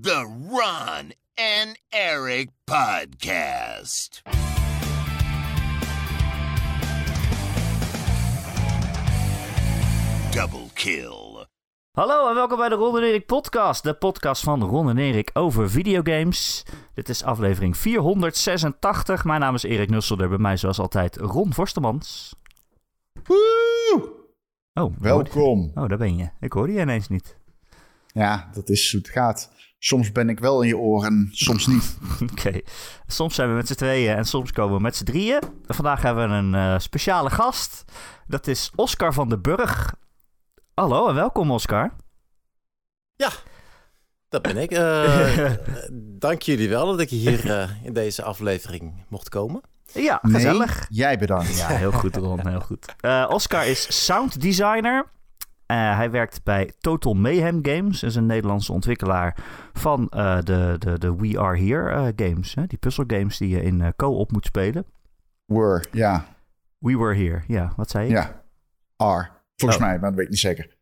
The Ron and Eric Podcast. Double kill. Hallo en welkom bij de Ron en Erik podcast. De podcast van Ron en Erik over videogames. Dit is aflevering 486. Mijn naam is Erik Nusselder. Bij mij zoals altijd Ron Forstemans. Woe! Oh, Welkom. Oh, daar ben je. Ik hoorde je ineens niet. Ja, dat is hoe het gaat. Soms ben ik wel in je oren, soms niet. Oké. Soms zijn we met z'n tweeën en soms komen we met z'n drieën. Vandaag hebben we een eh, speciale gast. Dat is Oscar van den Burg. Hallo en welkom Oscar. Ja, dat ben ik. Eh, dank jullie wel dat ik hier eh, in deze aflevering mocht komen. Ja, Nee, gezellig. jij bedankt. Ja, heel goed Ron, heel goed. Eh, Oscar is sound designer. Eh, hij werkt bij Total Mayhem Games. Dat is een Nederlandse ontwikkelaar van eh, de, de, de We Are Here eh, games. Hè? Die puzzelgames die je in co-op moet spelen. Were, ja. We Were Here, ja. Wat zei je? Ja. R. Volgens Oh. mij, maar dat weet ik niet zeker.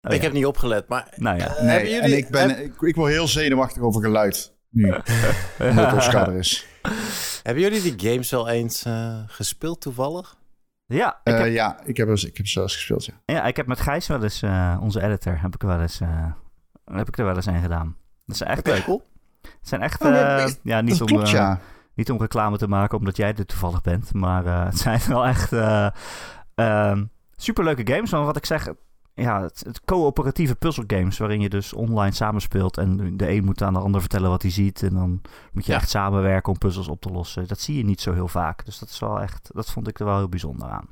Oh, ik ja. heb niet opgelet, maar Nou ja. Nee, hebben jullie, en ik, ben, heb- ik, ik word heel zenuwachtig over geluid nu. omdat er is. hebben jullie die games wel eens eh, gespeeld toevallig? Ja, ik Eh, heb, ja, ik heb, er- ik heb zelfs gespeeld, ja. ja, ik heb met Gijs wel eens, eh, onze editor, heb ik, er wel eens, eh, heb ik er wel eens een gedaan. Dat is echt Oké, leuk. cool. Het zijn echt, Oh, eh, ja, niet om, klopt, eh, ja. Niet om reclame te maken omdat jij er toevallig bent. Maar eh, het zijn wel echt eh ehm, superleuke games. Maar wat ik zeg, ja, het, het coöperatieve puzzelgames. Waarin je dus online samenspeelt. En de een moet aan de ander vertellen wat hij ziet. En dan moet je Ja. echt samenwerken om puzzels op te lossen. Dat zie je niet zo heel vaak. Dus dat is wel echt, dat vond ik er wel heel bijzonder aan.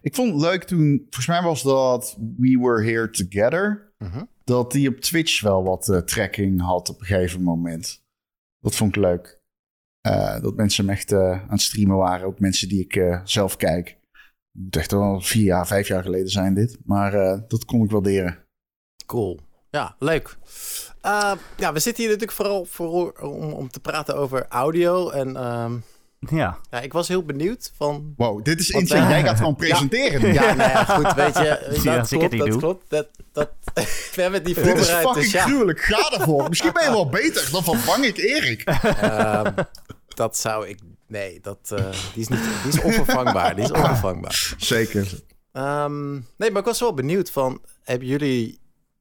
Ik vond het leuk toen, volgens mij was dat We Were Here Together, Mhm. dat die op Twitch wel wat eh, tracking had op een gegeven moment. Dat vond ik leuk. Eh, dat mensen hem echt eh, aan het streamen waren. Ook mensen die ik eh, zelf kijk. Het moet echt wel vier jaar, vijf jaar geleden zijn dit. Maar eh, dat kon ik waarderen. Cool. Ja, leuk. Eh, ja, we zitten hier natuurlijk vooral voor, om, om te praten over audio. En ehm, Ja, ja, ik was heel benieuwd van... Wow, dit is Wat, insane. eh, Jij gaat gewoon presenteren. Ja, nou ja, goed, weet je. Zie je dat als ik het klopt, niet dat doe? klopt. Dat, dat, we hebben het niet Dit is voorbereid, fucking dus ja. gruwelijk. Ga ervoor. Misschien ben je wel beter. Dan vervang ik Erik. Ehm, dat zou ik... Nee, dat, eh, die, is niet, die is onvervangbaar. Die is onvervangbaar. Zeker. Ehm, nee, maar ik was wel benieuwd van... Hebben jullie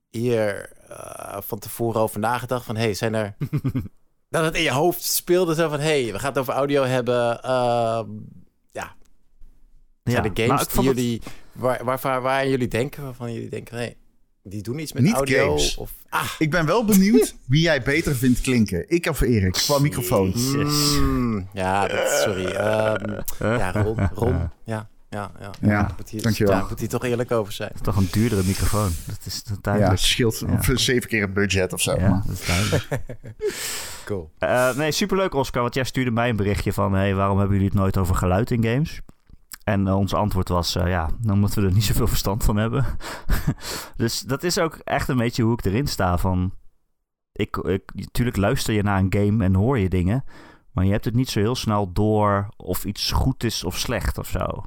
hier eh, van tevoren over nagedacht van... Hey, zijn er... dat het in je hoofd speelde zo van... Hey, we gaan het over audio hebben. Ehm, ja, ja. zijn Nou, games die het- jullie... Waar, waar, waar, waar jullie denken, waarvan jullie denken... Hey, die doen iets met Niet audio. games. Of, ah, Ik ben wel benieuwd wie jij beter vindt klinken. Ik of Erik? Qua microfoon. Jezus. mm, ja, dat, sorry. Ehm, ja, Ron. Ron. Ja, ja, ja. Ja, moet hier, dankjewel. Ja, moet hier toch eerlijk over zijn. Het is toch een duurdere microfoon. Dat is Ja, duidelijk. scheelt Ja. zeven keer het budget of zo. Ja, maar- dat is duidelijk. Cool. Eh, nee, superleuk Oscar, want jij stuurde mij een berichtje van... Hey, waarom hebben jullie het nooit over geluid in games? En eh, ons antwoord was, eh, ja, omdat we er niet zoveel verstand van hebben. dus dat is ook echt een beetje hoe ik erin sta van... Ik, ik, natuurlijk luister je naar een game en hoor je dingen... maar je hebt het niet zo heel snel door of iets goed is of slecht of zo.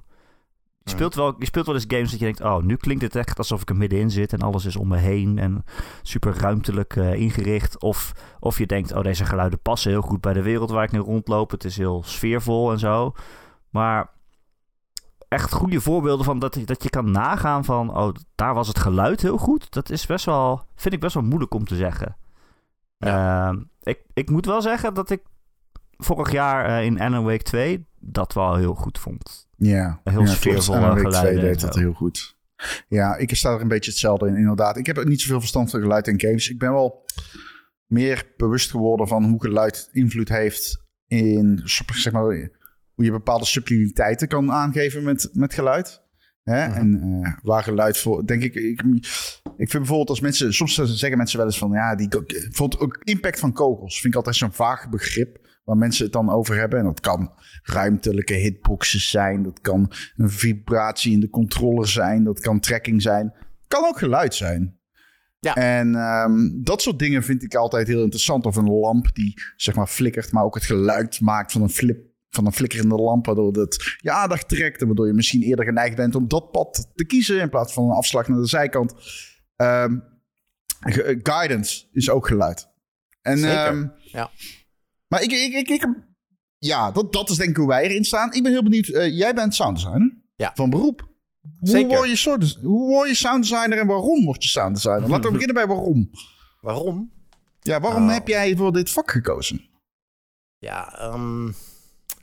Je speelt, wel, je speelt wel eens games dat je denkt... oh, nu klinkt het echt alsof ik er middenin zit... en alles is om me heen en super ruimtelijk eh, ingericht. Of, of je denkt, oh, deze geluiden passen heel goed bij de wereld waar ik nu rondloop. Het is heel sfeervol en zo. Maar echt goede voorbeelden van dat, je- dat je kan nagaan van... oh, daar was het geluid heel goed. Dat is best wel, vind ik best wel moeilijk om te zeggen. Ehm, ik, ik moet wel zeggen dat ik vorig jaar eh, in Alan Wake 2 dat wel heel goed vond. Ja, Heel ja, sfeervolle klopt. En Week geluiden 2 en deed dat heel goed. Ja, ik sta er een beetje hetzelfde in, inderdaad. Ik heb ook niet zoveel verstand van geluid in games. Ik ben wel meer bewust geworden van hoe geluid invloed heeft in, zeg maar, hoe je bepaalde subtiliteiten kan aangeven met, met geluid. Hè? Mhm. En eh, waar geluid voor, denk ik, ik, ik vind bijvoorbeeld als mensen, soms zeggen mensen wel eens van, ja, die, bijvoorbeeld ook impact van kogels, vind ik altijd zo'n vaag begrip waar mensen het dan over hebben. En dat kan ruimtelijke hitboxes zijn, dat kan een vibratie in de controller zijn, dat kan tracking zijn, kan ook geluid zijn. Ja. En ehm, dat soort dingen vind ik altijd heel interessant. Of een lamp die zeg maar flikkert, maar ook het geluid maakt van een flip van een flikkerende lamp, waardoor het je aandacht trekt. En waardoor je misschien eerder geneigd bent om dat pad te kiezen in plaats van een afslag naar de zijkant. Ehm, eh, Guidance is ook geluid. En, Zeker, ehm, ja. Maar ik, ik, ik, ik ja, dat, dat is denk ik hoe wij erin staan. Ik ben heel benieuwd. eh, jij bent sounddesigner Ja. van beroep. Hoe Zeker. word, je soort, hoe word je sounddesigner en waarom word je sounddesigner? Laten we beginnen bij waarom. Waarom? Ja, waarom Oh. heb jij voor dit vak gekozen? Ja, ehm,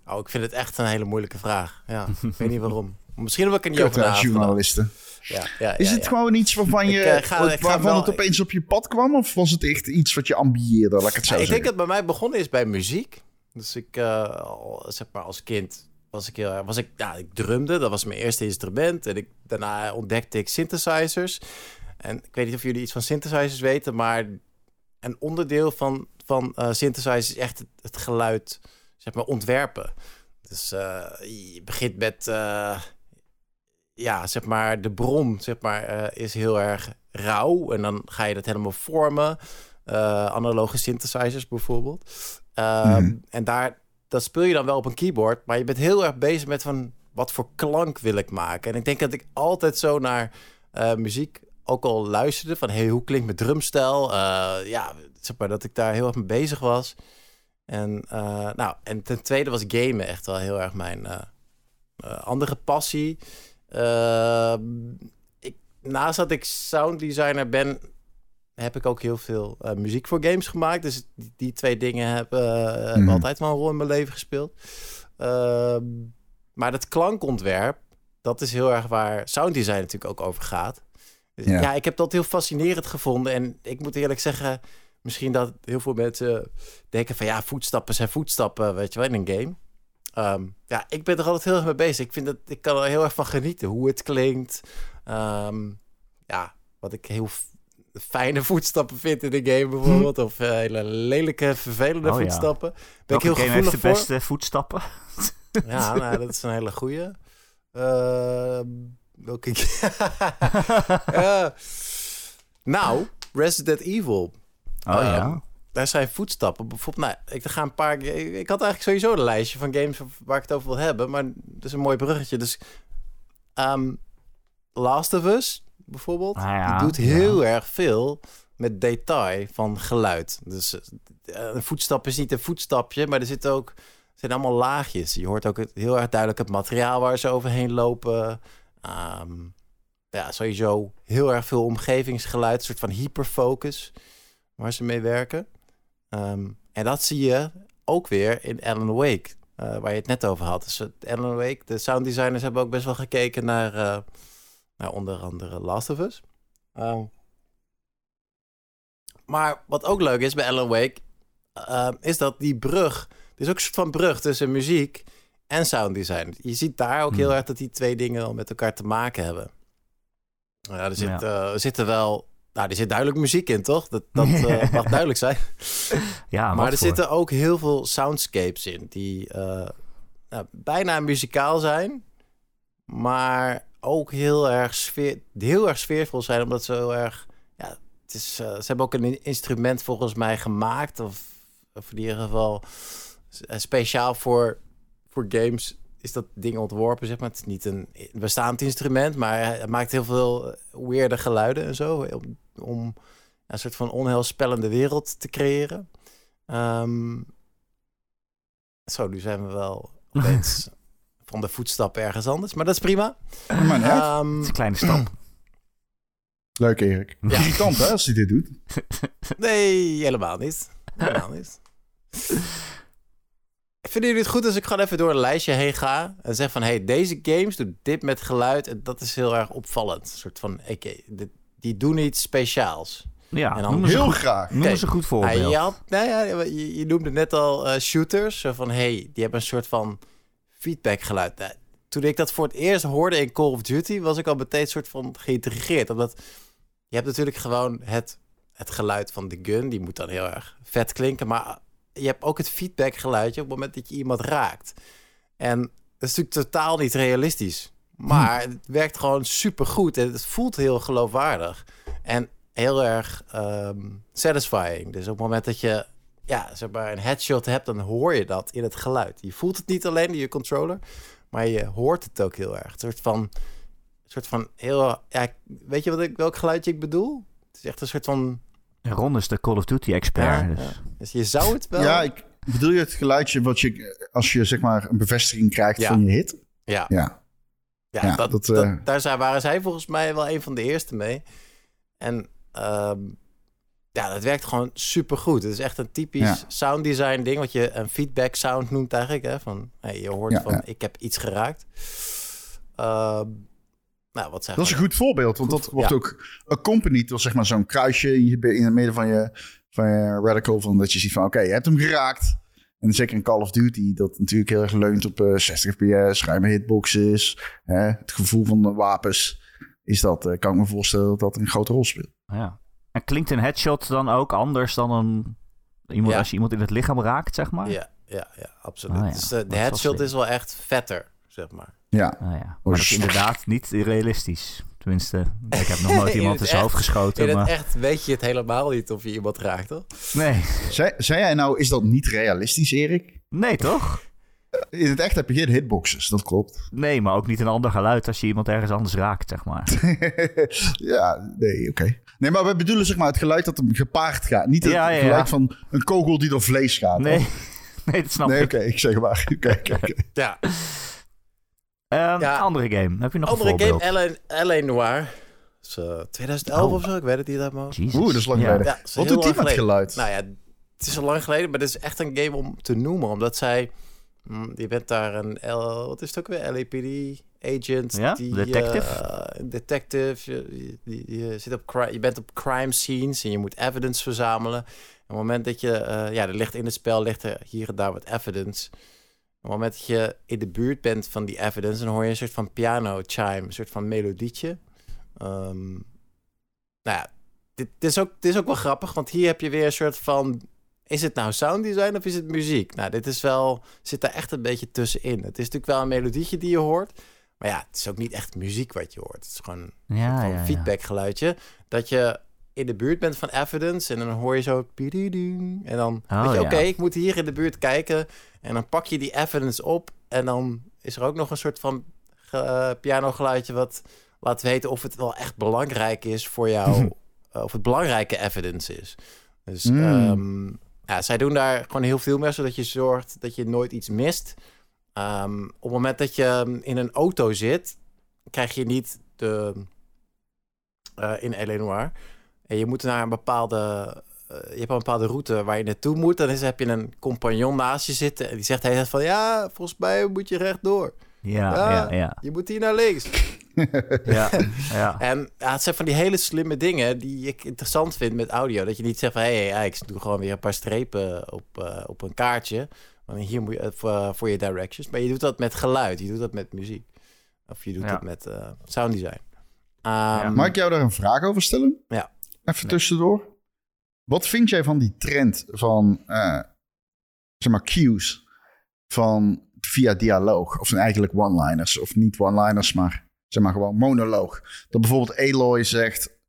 oh, ik vind het echt een hele moeilijke vraag. Ja, ik weet niet waarom. Misschien heb ik er niet over Kut, hè, nagedacht. journalisten. Ja, ja, Is ja, het gewoon iets waarvan, je, Ik, eh, ga- ik waarvan wel- het opeens op je pad kwam? Of was het echt iets wat je ambieerde? Laat ik het zo Ja, ik denk dat bij mij begonnen is bij muziek. Dus ik, eh, zeg maar als kind was ik, heel, erg- was ik, ja, ik drumde. Dat was mijn eerste instrument. En ik, daarna ontdekte ik synthesizers. En ik weet niet of jullie iets van synthesizers weten, maar een onderdeel van, van eh, synthesizers is echt het, het geluid, zeg maar, ontwerpen. Dus eh, je begint met, eh, ja, zeg maar, de bron, zeg maar, eh, is heel erg rauw. En dan ga je dat helemaal vormen. Analoge synthesizers bijvoorbeeld. Ehm, Mhm. En daar, dat speel je dan wel op een keyboard, maar je bent heel erg bezig met van wat voor klank wil ik maken. En ik denk dat ik altijd zo naar muziek ook al luisterde van hey, hoe klinkt mijn drumstijl? Ja, zeg maar dat ik daar heel erg mee bezig was. En, eh, nou, en ten tweede was gamen echt wel heel erg mijn eh, eh, andere passie. Ik, naast dat ik sounddesigner ben, heb ik ook heel veel muziek voor games gemaakt. Dus die, die twee dingen hebben, Mhm. altijd wel een rol in mijn leven gespeeld. Ehm, maar dat klankontwerp, dat is heel erg waar sounddesign natuurlijk ook over gaat. Dus Ja. ja. ik heb dat heel fascinerend gevonden. En ik moet eerlijk zeggen, misschien dat heel veel mensen denken van ja, voetstappen zijn voetstappen, weet je wel, in een game. Ehm, ja, ik ben er altijd heel erg mee bezig. Ik vind dat ik kan er heel erg van genieten hoe het klinkt. Ehm, ja, wat ik heel fijne voetstappen vind in de game bijvoorbeeld, of eh, hele lelijke, vervelende Oh ja. voetstappen. Ben Welke ik heel game heeft de voor. beste voetstappen? Ja, nou, dat is een hele goeie. Ehm, welke... Ja. Nou, Resident Evil. Oh ja. Ehm, daar zijn voetstappen. Bijvoorbeeld, nou, ik ga een paar. Ik, ik had eigenlijk sowieso een lijstje van games waar ik het over wil hebben, maar dat is een mooi bruggetje. Dus, ehm, Last of Us bijvoorbeeld, Ah ja, die doet heel erg veel met detail van geluid. Dus eh, een voetstap is niet een voetstapje, maar er zitten ook er zijn allemaal laagjes. Je hoort ook het, heel erg duidelijk het materiaal waar ze overheen lopen. Ehm, ja, sowieso heel erg veel omgevingsgeluid, een soort van hyperfocus waar ze mee werken. Ehm, en dat zie je ook weer in Alan Wake, eh, waar je het net over had. Dus Alan Wake, de sounddesigners hebben ook best wel gekeken naar, eh, naar onder andere Last of Us. Ehm, maar wat ook leuk is bij Alan Wake, ehm, is dat die brug, er is ook een soort van brug tussen muziek en sounddesign. Je ziet daar ook heel Hmm. erg dat die twee dingen met elkaar te maken hebben. Ja, er, zit, Ja. eh, er zitten wel, nou, er zit duidelijk muziek in, toch? Dat, dat eh, mag duidelijk zijn. Ja, maar er voor? zitten ook heel veel soundscapes in die eh, nou, bijna muzikaal zijn, maar ook heel erg, sfeer, heel erg sfeervol zijn, omdat ze heel erg. Ja, het is, eh, ze hebben ook een instrument volgens mij gemaakt, of, of in ieder geval speciaal voor, voor games is dat ding ontworpen, zeg maar. Het is niet een bestaand instrument, maar hij maakt heel veel weirde geluiden en zo, om, een soort van onheilspellende wereld te creëren. Ehm, zo, nu zijn we wel opeens van de voetstappen ergens anders, maar dat is prima. Maar. Ehm, Het is een kleine stap. Leuk, Erik. Irritant, hè, als hij dit doet. nee, helemaal niet. Helemaal niet. Vinden jullie het goed als ik gewoon even door een lijstje heen ga en zeg van, hey, deze games doen dit met geluid en dat is heel erg opvallend. Een soort van, oké, dit- die doen iets speciaals. Ja, En dan Heel goed, graag. noem eens een goed voorbeeld. je, had, nou ja, je, je noemde net al eh, shooters. Zo van, hey, die hebben een soort van feedback geluid. Nou, toen ik dat voor het eerst hoorde in Call of Duty... was ik al meteen een soort van geïntrigeerd. Omdat je hebt natuurlijk gewoon het, het geluid van de gun. Die moet dan heel erg vet klinken. Maar je hebt ook het feedback geluidje op het moment dat je iemand raakt. En dat is natuurlijk totaal niet realistisch. Maar het werkt gewoon super goed en het voelt heel geloofwaardig. En heel erg ehm, satisfying. Dus op het moment dat je ja, zeg maar een headshot hebt, dan hoor je dat in het geluid. Je voelt het niet alleen in je controller, maar je hoort het ook heel erg. Een soort van, een soort van heel, ja, weet je wat ik, welk geluidje ik bedoel? Het is echt een soort van Ron is de Call of Duty expert. Ja, dus. ja. Dus je zou het wel... Ja, ik, bedoel je het geluidje wat je, als je zeg maar een bevestiging krijgt Ja. van je hit? ja. Ja. Ja, Ja, dat, dat, dat, eh, daar zijn, waren zij volgens mij wel een van de eerste mee. En ehm, ja, dat werkt gewoon super goed. Het is echt een typisch Ja. sound design ding, wat je een feedback sound noemt eigenlijk. Hè? Van, hey, je hoort Ja, van, ja. ik heb iets geraakt. Ehm, nou, wat zeg Dat is een goed voorbeeld, want Goed dat wordt ook accompanied door zeg maar zo'n kruisje in, je, in het midden van je, van je radical. Van dat je ziet van oké, je hebt hem geraakt. En zeker in Call of Duty, dat natuurlijk heel erg leunt op eh 60 fps, ruime hitboxes. Hè, het gevoel van de wapens. Is dat, eh, kan ik me voorstellen dat dat een grote rol speelt. Ja. En klinkt een headshot dan ook anders dan een, iemand, Ja. als je iemand in het lichaam raakt, zeg maar? Ja, ja, ja, absoluut. Ah, ja. Dus, eh, de is wel headshot is wel echt vetter, zeg maar. Ja, Ah, ja. Maar dat is inderdaad niet realistisch. Tenminste, ik heb nog nooit iemand in zijn hoofd geschoten. In het Maar... echt weet je het helemaal niet of je iemand raakt, toch? Nee. zei, zei jij nou, is dat niet realistisch, Erik? nee, toch? In het echt heb je geen hitboxes, dat klopt. Nee, maar ook niet een ander geluid als je iemand ergens anders raakt, zeg maar. ja, nee, oké. Nee, maar we bedoelen zeg maar het geluid dat hem gepaard gaat. Niet het Ja, ja, ja. geluid van een kogel die door vlees gaat. Nee, nee dat snap Nee, ik. oké, ik zeg maar. Oké, oké, oké. Ja. Ja. Andere game. Heb je nog Andere een voorbeeld? game, L.A. Noir. Is, eh, 2011 Oh. of zo, ik weet het niet uit mijn hoofd. Jezus. Oeh, dat is lang Ja. geleden. Ja, dat is Wat doet die met geluid? Nou ja, het is al lang geleden, maar het is echt een game om te noemen. Omdat zij... mm, Je bent daar een... L, wat is het ook weer? LAPD agent. Ja, die, detective. eh, detective. Je, zit op je bent op crime scenes en je moet evidence verzamelen. Op het moment dat je... eh, ja, er ligt in het spel ligt er hier en daar wat evidence. Op het moment dat je in de buurt bent van die evidence... dan hoor je een soort van piano chime, een soort van melodietje. Ehm, nou ja, dit, dit is ook, dit is ook wel grappig, want hier heb je weer een soort van... Is het nou sound design of is het muziek? Nou, dit is wel... Zit daar echt een beetje tussenin. Het is natuurlijk wel een melodietje die je hoort. Maar ja, het is ook niet echt muziek wat je hoort. Het is gewoon een Ja, ja, ja. feedback geluidje. Dat je in de buurt bent van evidence en dan hoor je zo... En dan Oh, weet je, ja. oké, ik moet hier in de buurt kijken. En dan pak je die evidence op. En dan is er ook nog een soort van eh, pianogeluidje... wat laat weten of het wel echt belangrijk is voor jou... eh, of het belangrijke evidence is. Dus Mm. ehm, ja, zij doen daar gewoon heel veel mee... zodat je zorgt dat je nooit iets mist... Ehm, op het moment dat je in een auto zit, krijg je niet de. eh, in. Noir. En je moet naar een bepaalde. Eh, je hebt een bepaalde route waar je naartoe moet. Dan is, heb je een compagnon naast je zitten. En die zegt hij van ja, volgens mij moet je rechtdoor. Ja, Ja. ja, ja. Je moet hier naar links. ja, ja. En ja, het zijn van die hele slimme dingen die ik interessant vind met audio. Dat je niet zegt van hé, hey, ik doe gewoon weer een paar strepen op, eh, op een kaartje. Want hier moet je eh, voor, voor je directions. Maar je doet dat met geluid, je doet dat met muziek. Of je doet Ja. dat met eh sound design. Ehm, Mag ik jou daar een vraag over stellen? Ja. Even tussendoor. Wat vind jij van die trend van, eh, zeg maar, cues van via dialoog? Of eigenlijk one-liners, of niet one-liners, maar zeg maar gewoon monoloog. Dat bijvoorbeeld Aloy zegt,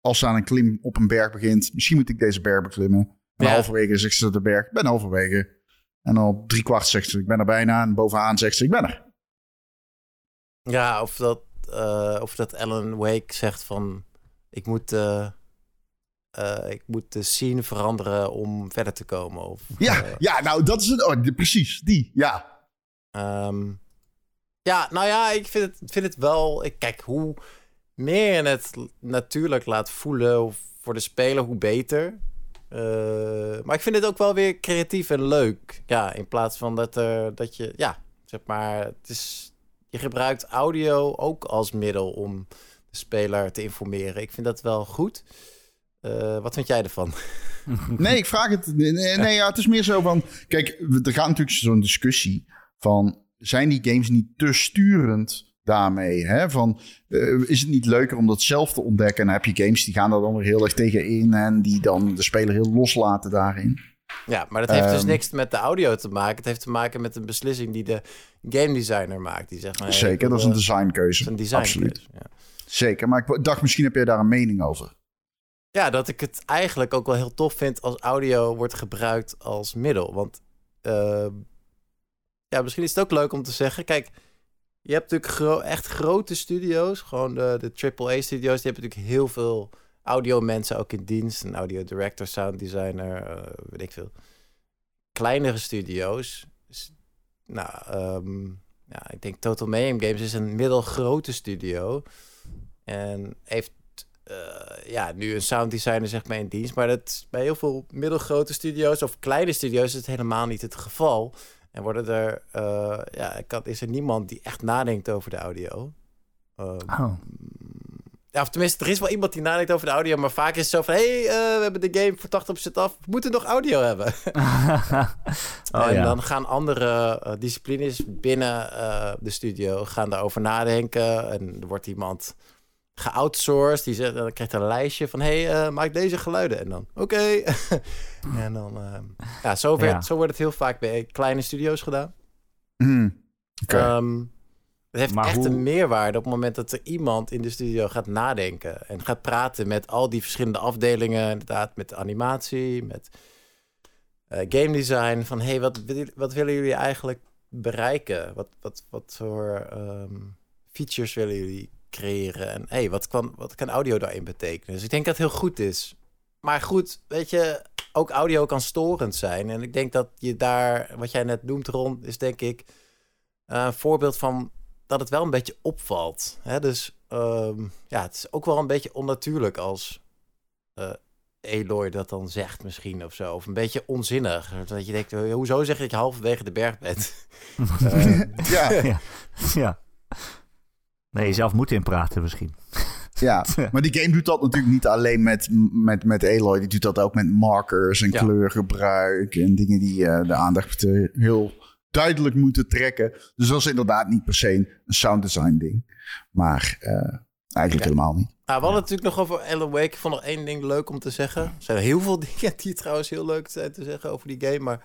als ze aan een klim op een berg begint, misschien moet ik deze berg beklimmen. En Ja. halverwege zegt ze de berg, ik ben halverwege. En al drie kwart zegt ze, ik ben er bijna. En bovenaan zegt ze, ik ben er. Ja, of dat, eh, of dat Alan Wake zegt van... Ik moet, eh, eh, ik moet de scene veranderen om verder te komen. Of, Ja, eh, ja nou dat is het. Oh, precies, die, ja. Ehm, ja, nou ja, ik vind het, vind het wel. Ik, kijk, hoe meer je het natuurlijk laat voelen voor de speler, hoe beter. Eh, maar ik vind het ook wel weer creatief en leuk. Ja, in plaats van dat, er dat je, ja, zeg maar, het is, je gebruikt audio ook als middel om de speler te informeren. Ik vind dat wel goed. Eh, wat vind jij ervan? Nee, ik vraag het. Nee, ja, het is meer zo van. Kijk, er gaat natuurlijk zo'n discussie van. Zijn die games niet te sturend daarmee? Hè? Van, eh, is het niet leuker om dat zelf te ontdekken? En dan heb je games die gaan daar dan weer heel erg tegen in. En die dan de speler heel loslaten daarin. Ja, maar dat heeft dus Ehm. niks met de audio te maken. Het heeft te maken met een beslissing die de game designer maakt. Die zegt, maar, Zeker, dat is een designkeuze. dat is een design. Absoluut. Ja. Zeker, maar ik dacht misschien heb jij daar een mening over. Ja, dat ik het eigenlijk ook wel heel tof vind als audio wordt gebruikt als middel. Want eh, ja, misschien is het ook leuk om te zeggen. Kijk, je hebt natuurlijk echt grote studio's. Gewoon de, de AAA-studio's. Die hebben natuurlijk heel veel audio mensen ook in dienst. Een audio director, sound designer, eh, weet ik veel. Kleinere studio's. Nou, ehm, ja, ik denk Total Mayhem Games is een middelgrote studio. En heeft ja, nu een sound designer zeg maar in dienst. Maar dat, bij heel veel middelgrote studio's of kleine studio's is het helemaal niet het geval. En worden er, uh, ja, kan, is er niemand die echt nadenkt over de audio. Uh, Oh. Ja, of tenminste, er is wel iemand die nadenkt over de audio, maar vaak is het zo van: hé, hey, uh, we hebben de game voor 80% af, we moeten nog audio hebben. oh, en ja. dan gaan andere uh, disciplines binnen de studio gaan daarover nadenken. En er wordt iemand geoutsourced, die zegt, dan krijgt een lijstje van: hé, hey, uh, maak deze geluiden. En dan, oké. Okay. en dan, ja, zo, werd, Ja. zo wordt het heel vaak bij kleine studio's gedaan. Mm. Okay. Um, het heeft Maar echt hoe- een meerwaarde op het moment dat er iemand in de studio gaat nadenken en gaat praten met al die verschillende afdelingen, inderdaad, met animatie, met uh, game design. Van hey, wat, wat willen jullie eigenlijk bereiken? Wat, wat, wat voor um, features willen jullie creëren? En hey, wat kan, wat kan audio daarin betekenen? Dus ik denk dat het heel goed is. Maar goed, weet je, ook audio kan storend zijn. En ik denk dat je daar, wat jij net noemt, Ron, is denk ik uh, een voorbeeld van dat het wel een beetje opvalt. Hè? Dus um, ja, het is ook wel een beetje onnatuurlijk als uh, Eloy dat dan zegt misschien of zo. Of een beetje onzinnig. Dat je denkt, hoezo zeg je dat je halverwege de berg bent? uh, ja. ja. ja. Nee, jezelf moet inpraten misschien. Ja, maar die game doet dat natuurlijk niet alleen met, met, met Aloy. Die doet dat ook met markers en Ja. kleurgebruik en dingen die uh, de aandacht heel duidelijk moeten trekken. Dus dat is inderdaad niet per se een sound design ding. Maar uh, eigenlijk Ja. helemaal niet. Nou, we hadden het natuurlijk nog over Alan Wake. Ik vond nog één ding leuk om te zeggen. Er zijn heel veel dingen die trouwens heel leuk zijn te zeggen over die game. Maar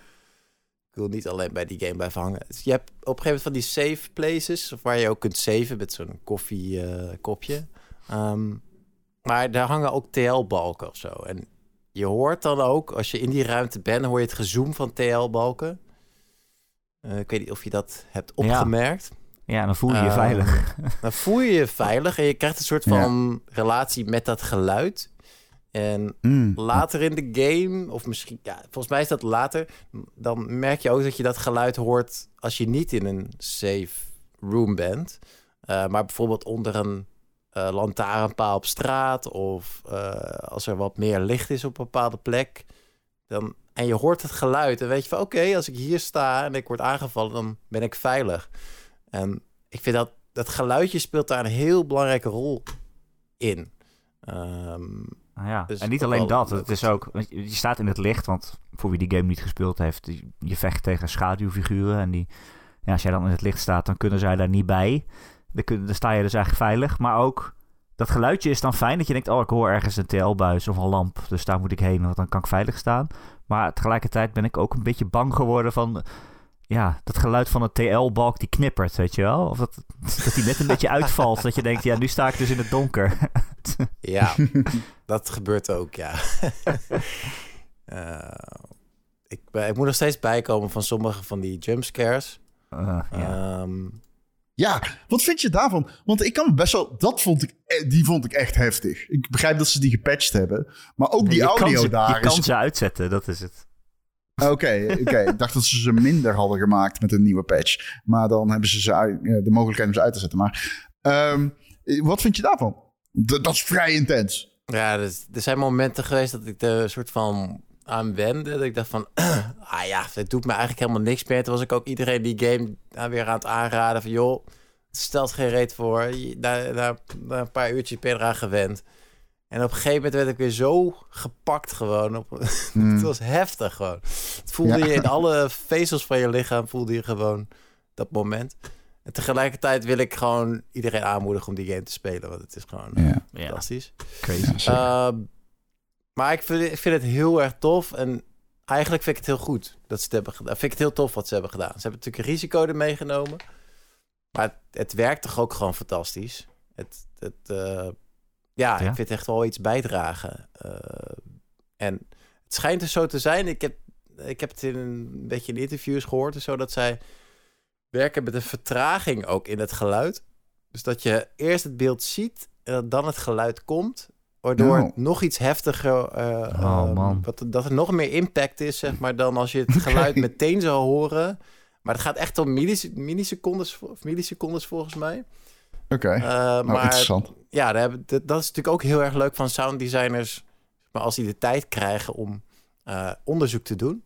ik wil niet alleen bij die game blijven hangen. Dus je hebt op een gegeven moment van die save places. Of waar je ook kunt saven met zo'n koffiekopje. Um, maar daar hangen ook TL-balken of zo. En je hoort dan ook, als je in die ruimte bent, hoor je het gezoom van TL-balken. Uh, ik weet niet of je dat hebt opgemerkt. Ja, dan voel je je Uh, veilig. Dan voel je je veilig en je krijgt een soort van relatie met dat geluid. En Mm. later in de game, of misschien, ja, volgens mij is dat later, dan merk je ook dat je dat geluid hoort als je niet in een safe room bent. Uh, maar bijvoorbeeld onder een uh, lantaarnpaal op straat of uh, als er wat meer licht is op een bepaalde plek. Dan, en je hoort het geluid en weet je van oké, okay, als ik hier sta en ik word aangevallen, dan ben ik veilig. En ik vind dat dat geluidje speelt daar een heel belangrijke rol in. Um, Nou ja, Dus en niet alleen wel dat. Het is ook, je staat in het licht, want voor wie die game niet gespeeld heeft, je vecht tegen schaduwfiguren. En die, ja, als jij dan in het licht staat, dan kunnen zij daar niet bij. Dan, kun, dan sta je dus eigenlijk veilig. Maar ook dat geluidje is dan fijn dat je denkt, oh, ik hoor ergens een TL-buis of een lamp. Dus daar moet ik heen, want dan kan ik veilig staan. Maar tegelijkertijd ben ik ook een beetje bang geworden van, ja, dat geluid van een TL-balk die knippert, weet je wel? Of dat, dat die net een beetje uitvalt, dat je denkt, ja, nu sta ik dus in het donker. Ja, dat gebeurt ook, ja. Eh, ik, ben- ik moet nog steeds bijkomen van sommige van die jumpscares. Eh, ja. Ehm, Ja, wat vind je daarvan? Want ik kan best wel... Dat vond ik, eh, die vond ik echt heftig. Ik begrijp dat ze die gepatcht hebben. Maar ook die je kan audio ze, daar Je kan is... ze uitzetten, dat is het. Oké, oké. ik dacht dat ze ze minder hadden gemaakt met een nieuwe patch. Maar dan hebben ze, ze ja, de mogelijkheid om ze uit te zetten. Maar ehm, wat vind je daarvan? Dat is vrij intens. ja, er zijn momenten geweest dat ik er soort van aan wende. Dat ik dacht van, ah ja, het doet me eigenlijk helemaal niks meer. Toen was ik ook iedereen die game weer aan het aanraden van, joh, het stelt geen reet voor. Na, na, een paar uurtjes ben je gewend. En op een gegeven moment werd ik weer zo gepakt gewoon. Op, Het was heftig gewoon. Het voelde Ja. je in alle vezels van je lichaam, voelde je gewoon dat moment. En tegelijkertijd wil ik gewoon iedereen aanmoedigen om die game te spelen. Want het is gewoon Ja, Ja, fantastisch. crazy. ja zeker. Ehm, maar ik vind, ik vind het heel erg tof. En eigenlijk vind ik het heel goed dat ze het hebben gedaan. Vind ik het heel tof wat ze hebben gedaan. Ze hebben natuurlijk een risico er meegenomen. Maar het, het werkt toch ook gewoon fantastisch. Het, het, eh, ja, Ja. ik vind het echt wel iets bijdragen. Eh, en het schijnt dus zo te zijn. Ik heb, ik heb het in een beetje in interviews gehoord. en Zo dat zij werken met een vertraging ook in het geluid. Dus dat je eerst het beeld ziet en dan het geluid komt. Waardoor Nou. het nog iets heftiger... eh, Oh, ehm, man. wat- dat er nog meer impact is, zeg maar, dan als je het geluid meteen zou horen. Maar het gaat echt om millis- millisecondes, of millisecondes volgens mij. Oké, Eh, nou maar interessant. Ja, dat, is natuurlijk ook heel erg leuk van sounddesigners. Maar als die de tijd krijgen om eh, onderzoek te doen.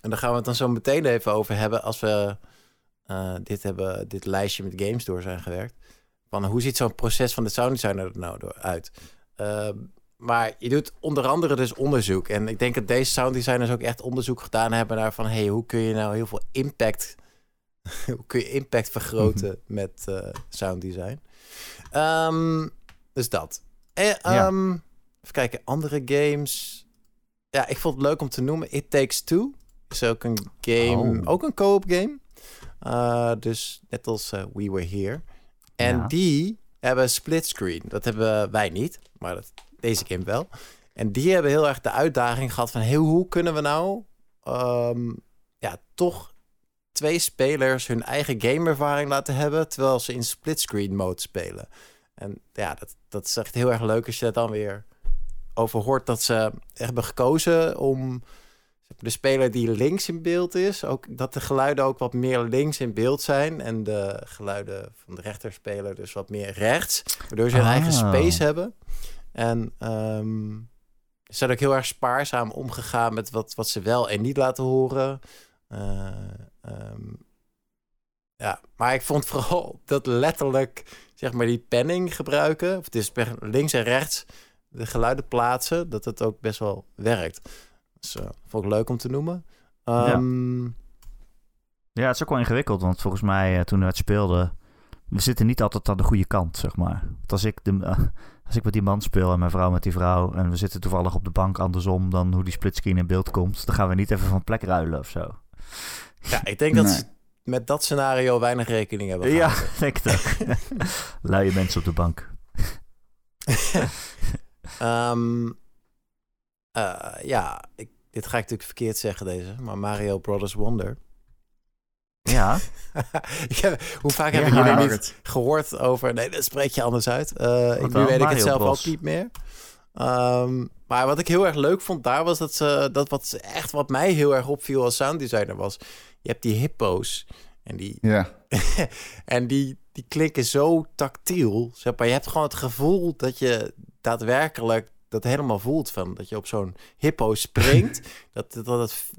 En daar gaan we het dan zo meteen even over hebben als we eh, dit, hebben, dit lijstje met games door zijn gewerkt. Van hoe ziet zo'n proces van de sounddesigner er nou door uit? Eh, maar je doet onder andere dus onderzoek. En ik denk dat deze sounddesigners ook echt onderzoek gedaan hebben naar van... hey, hoe kun je nou heel veel impact... hoe kun je impact vergroten met eh sounddesign? Ehm, dus dat. Ja. ehm, Even kijken, andere games. Ja, ik vond het leuk om te noemen. It Takes Two is ook een game, Oh. ook een co-op game. Uh, dus net als uh, We Were Here. En Ja. die hebben split screen. Dat hebben wij niet, maar dat, deze game wel. En die hebben heel erg de uitdaging gehad van... Hey, hoe kunnen we nou ehm, ja, toch twee spelers hun eigen gameervaring laten hebben... terwijl ze in splitscreen mode spelen. En ja, dat, dat is echt heel erg leuk als je dat dan weer over hoort... dat ze hebben gekozen om de speler die links in beeld is... Ook, dat de geluiden ook wat meer links in beeld zijn... en de geluiden van de rechterspeler dus wat meer rechts... waardoor ze hun eigen Ah. space hebben. En ehm, ze zijn ook heel erg spaarzaam omgegaan... met wat, wat ze wel en niet laten horen... Eh, ehm, ja, maar ik vond vooral dat letterlijk, zeg maar, die penning gebruiken. Of het is links en rechts de geluiden plaatsen. Dat het ook best wel werkt. Dus eh, vond ik leuk om te noemen. Ehm, Ja, het is ook wel ingewikkeld, want volgens mij eh, toen we het speelden, we zitten niet altijd aan de goede kant, zeg maar. Want als ik, de, eh, als ik met die man speel en mijn vrouw met die vrouw en we zitten toevallig op de bank andersom dan hoe die splitscreen in beeld komt, dan gaan we niet even van plek ruilen of zo. Ja, ik denk dat Nee. ze met dat scenario weinig rekening hebben Ja, gehouden. denk ook. Luie mensen op de bank. Ehm, eh, ja, ik, dit ga ik natuurlijk verkeerd zeggen deze, maar Mario Brothers Wonder. Ja, Ik heb- hoe vaak Ja, hebben jullie niet gehoord over... Nee, dat spreek je anders uit. Eh, ik, nu weet ik het zelf Bros. ook niet meer. Ehm, maar wat ik heel erg leuk vond daar was dat ze... Dat wat ze echt wat mij heel erg opviel als sounddesigner was... Je hebt die hippo's en die, Ja, en die, die klinken zo tactiel. Zeg maar, je hebt gewoon het gevoel dat je daadwerkelijk dat helemaal voelt van dat je op zo'n hippo springt. dat, dat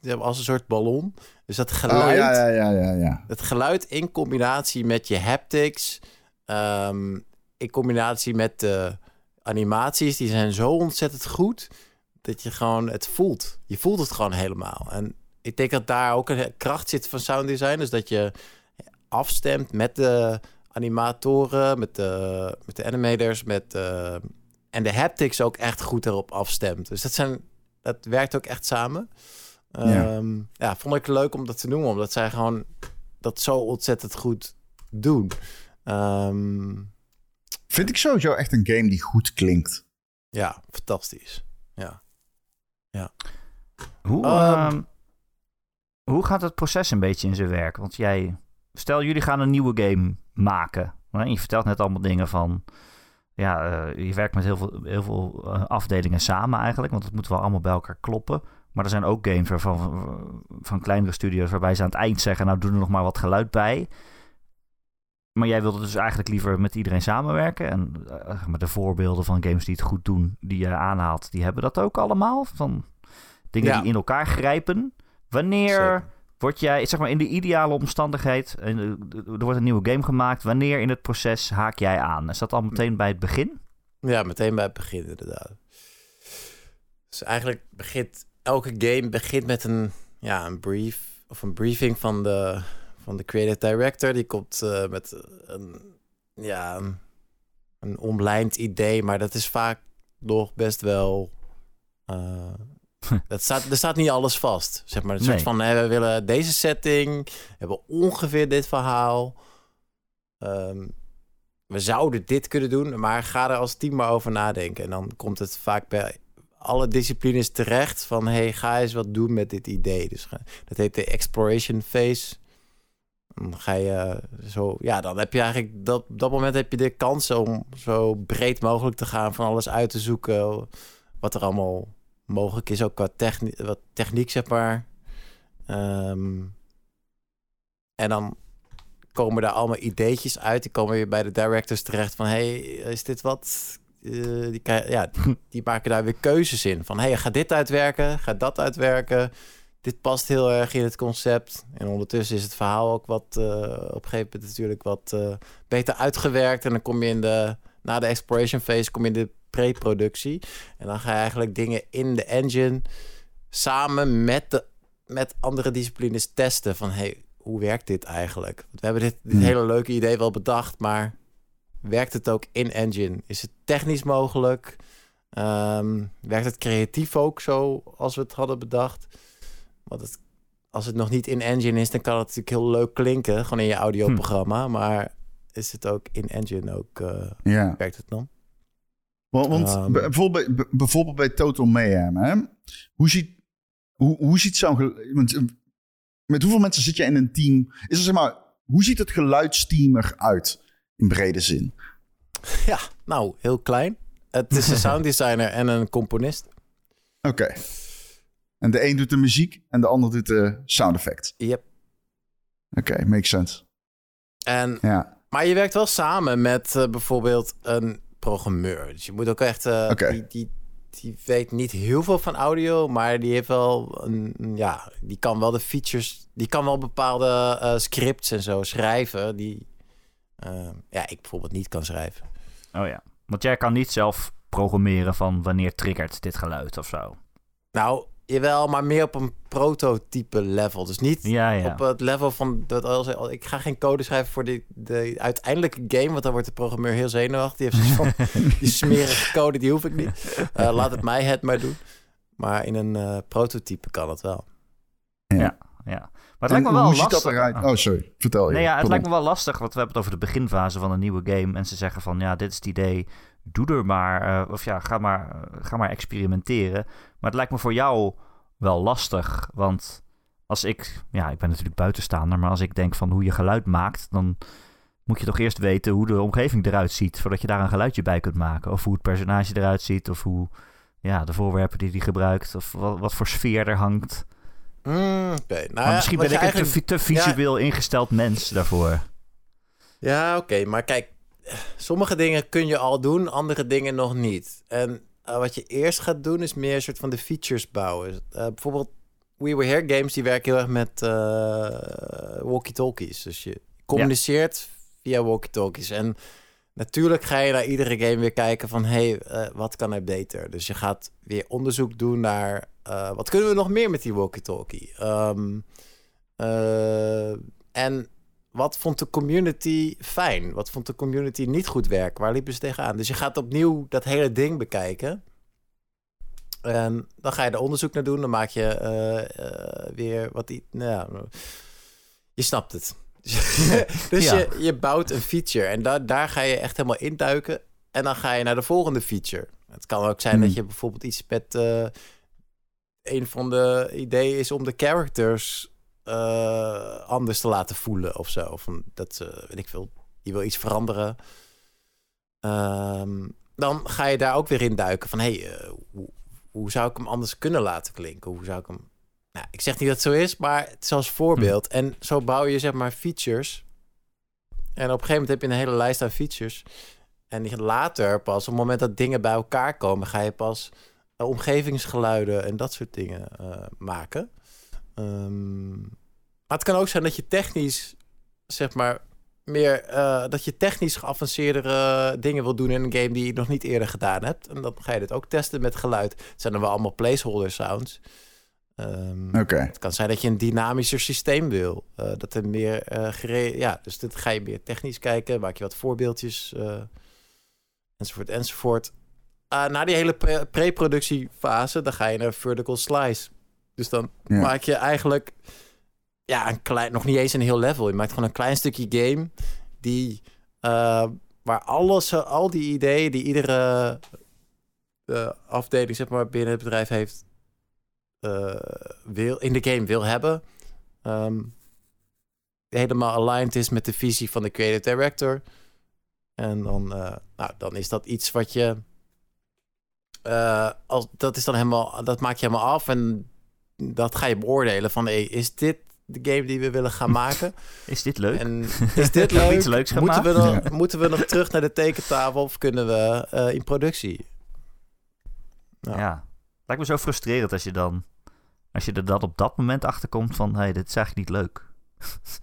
het als een soort ballon. Dus dat oh, geluid, ja, ja, ja, ja, ja. het geluid in combinatie met je haptics, ehm, in combinatie met de animaties, die zijn zo ontzettend goed dat je gewoon het voelt. Je voelt het gewoon helemaal. En ik denk dat daar ook een kracht zit van sound design, dus dat je afstemt met de animatoren, met de, met de animators, met de, en de haptics ook echt goed erop afstemt. Dus dat zijn, dat werkt ook echt samen. Ja. Ehm, ja, vond ik leuk om dat te noemen, omdat zij gewoon dat zo ontzettend goed doen. Ehm, Vind ik sowieso echt een game die goed klinkt. ja, fantastisch. Ja. Hoe, Ehm. Hoe gaat het proces een beetje in zijn werk? Want jij, stel jullie gaan een nieuwe game maken. Hè? Je vertelt net allemaal dingen van, ja, eh, je werkt met heel veel, heel veel eh, afdelingen samen eigenlijk, want het moet wel allemaal bij elkaar kloppen. Maar er zijn ook games waarvan, van kleinere studio's waarbij ze aan het eind zeggen, nou doen er nog maar wat geluid bij. Maar jij wilde dus eigenlijk liever met iedereen samenwerken. En eh, maar de voorbeelden van games die het goed doen, die je aanhaalt, die hebben dat ook allemaal. Van dingen Ja. die in elkaar grijpen. Wanneer Zeker. word jij, zeg maar in de ideale omstandigheid, eh, er wordt een nieuwe game gemaakt. Wanneer in het proces haak jij aan? Is dat al meteen bij het begin? Ja, meteen bij het begin inderdaad. Dus eigenlijk begint elke game begint met een, ja, een brief of een briefing van de, van de creative director. Die komt eh, met een, ja, een, een omlijnd idee, maar dat is vaak nog best wel. eh, dat staat, er staat niet alles vast. Zeg maar een soort van: hè, we willen deze setting, we hebben ongeveer dit verhaal. Ehm, we zouden dit kunnen doen, maar ga er als team maar over nadenken. En dan komt het vaak bij alle disciplines terecht van... hey, ga eens wat doen met dit idee. Dus dat heet de exploration phase. Dan ga je zo, ja, dan heb je eigenlijk dat, op dat moment heb je de kans om zo breed mogelijk te gaan, van alles uit te zoeken. Wat er allemaal mogelijk is, ook qua techni wat techniek, zeg maar. Ehm, en dan komen daar allemaal ideetjes uit. Die komen weer bij de directors terecht van... hey, is dit wat? Eh, die, ja, die maken daar weer keuzes in. Van, hey, gaat dit uitwerken? Gaat dat uitwerken? Dit past heel erg in het concept. En ondertussen is het verhaal ook wat... eh, op een gegeven moment natuurlijk wat eh, beter uitgewerkt. En dan kom je in de... Na de exploration phase kom je in de pre-productie. En dan ga je eigenlijk dingen in de engine... samen met, de, met andere disciplines testen. Van, hey, hoe werkt dit eigenlijk? Want we hebben dit, dit Hmm. hele leuke idee wel bedacht, maar werkt het ook in engine? Is het technisch mogelijk? Ehm, werkt het creatief ook zo als we het hadden bedacht? Want het, als het nog niet in engine is, dan kan het natuurlijk heel leuk klinken, gewoon in je audioprogramma. Maar is het ook in engine ook, eh, Ja. werkt het dan? Want, want Ehm. bijvoorbeeld, bij, bijvoorbeeld bij Total Mayhem, hè? Hoe ziet, hoe, hoe ziet zo'n... eh, met hoeveel mensen zit je in een team? Is er zeg maar... Hoe ziet het geluidsteam eruit? In brede zin. Ja, nou, heel klein. Het is een sounddesigner en een componist. Oké. En de een doet de muziek en de ander doet de sound effect. Yep. Oké, makes sense. En Ja. Maar je werkt wel samen met eh, bijvoorbeeld een programmeur. Dus je moet ook echt... eh, die, die, die weet niet heel veel van audio, maar die heeft wel een... Ja, die kan wel de features... Die kan wel bepaalde eh, scripts en zo schrijven die... eh, ja, ik bijvoorbeeld niet kan schrijven. Oh ja. Want jij kan niet zelf programmeren van wanneer triggert dit geluid of zo. Nou, jawel, maar meer op een prototype level. Dus niet Ja, ja. op het level van... Dat, als, ik ga geen code schrijven voor de, de uiteindelijke game... want dan wordt de programmeur heel zenuwachtig. Die heeft van, die smerige code, die hoef ik niet. Eh, laat het mij het maar doen. Maar in een eh, prototype kan het wel. Ja. Maar het En lijkt me wel hoe lastig. ziet dat eruit? Oh, sorry. Vertel je. Nee, ja, het Pardon. lijkt me wel lastig, want we hebben het over de beginfase van een nieuwe game. En ze zeggen van, ja, dit is het idee, doe er maar, eh, of ja, ga maar, eh, ga maar experimenteren. Maar het lijkt me voor jou wel lastig, want als ik, ja, ik ben natuurlijk buitenstaander, maar als ik denk van hoe je geluid maakt, dan moet je toch eerst weten hoe de omgeving eruit ziet, voordat je daar een geluidje bij kunt maken. Of hoe het personage eruit ziet, of hoe, ja, de voorwerpen die hij gebruikt, of wat, wat voor sfeer er hangt. Mm, Oké, nou ja, misschien ben ik een te, te visueel ingesteld mens daarvoor. Ja, oké. maar kijk, sommige dingen kun je al doen, andere dingen nog niet. En eh, wat je eerst gaat doen, is meer een soort van de features bouwen. Eh, bijvoorbeeld We Were Here games, die werken heel erg met eh, walkie-talkies. Dus je communiceert via walkie-talkies. En natuurlijk ga je naar iedere game weer kijken van... hé, hey, wat kan er beter? Dus je gaat weer onderzoek doen naar... wat kunnen we nog meer met die walkie-talkie? Ehm, eh, en wat vond de community fijn? Wat vond de community niet goed werken? Waar liepen ze tegenaan? Dus je gaat opnieuw dat hele ding bekijken. En dan ga je er onderzoek naar doen. Dan maak je eh, eh, weer wat... i- Nou ja, je snapt het. dus Ja. je, je bouwt een feature. En da daar ga je echt helemaal induiken. En dan ga je naar de volgende feature. Het kan ook zijn Hmm. dat je bijvoorbeeld iets met... eh, een van de ideeën is om de characters eh, anders te laten voelen of zo. Of van dat ze, weet ik veel, je wil iets veranderen. Ehm, dan ga je daar ook weer in duiken van, hé, hey, eh, hoe, hoe zou ik hem anders kunnen laten klinken? Hoe zou ik hem... Nou, ik zeg niet dat het zo is, maar het is als voorbeeld. En zo bouw je zeg maar features. En op een gegeven moment heb je een hele lijst aan features. En die later pas, op het moment dat dingen bij elkaar komen, ga je pas eh, omgevingsgeluiden en dat soort dingen eh, maken. Ehm, maar het kan ook zijn dat je technisch, zeg maar, meer eh, dat je technisch geavanceerdere dingen wil doen in een game die je nog niet eerder gedaan hebt. En dan ga je dit ook testen met geluid. Het zijn dan wel allemaal placeholder sounds. Ehm, Oké. Het kan zijn dat je een dynamischer systeem wil. eh, dat er meer eh gere- Ja, dus dit ga je meer technisch kijken. Maak je wat voorbeeldjes. enzovoort, enzovoort. Ah, na die hele pre- pre-productiefase, dan ga je naar vertical slice. Dus dan Ja. maak je eigenlijk ja, een klein, nog niet eens een heel level. Je maakt gewoon een klein stukje game die eh, waar alles, al die ideeën die iedere eh, afdeling zeg maar binnen het bedrijf heeft, eh, wil in de game wil hebben, ehm, helemaal aligned is met de visie van de creative director. En dan, nou, dan is dat iets wat je. als, dat is dan helemaal. Dat maak je helemaal af. En dat ga je beoordelen van hey, is dit de game die we willen gaan maken? Is dit leuk? En is dit we leuk? iets leuks moeten, we gemaakt? dan, moeten we nog terug naar de tekentafel of kunnen we eh, in productie? Ja. Ja. Lijkt me zo frustrerend als je dan... Als je er dan op dat moment achter komt van... Hé, hey, dit is eigenlijk niet leuk.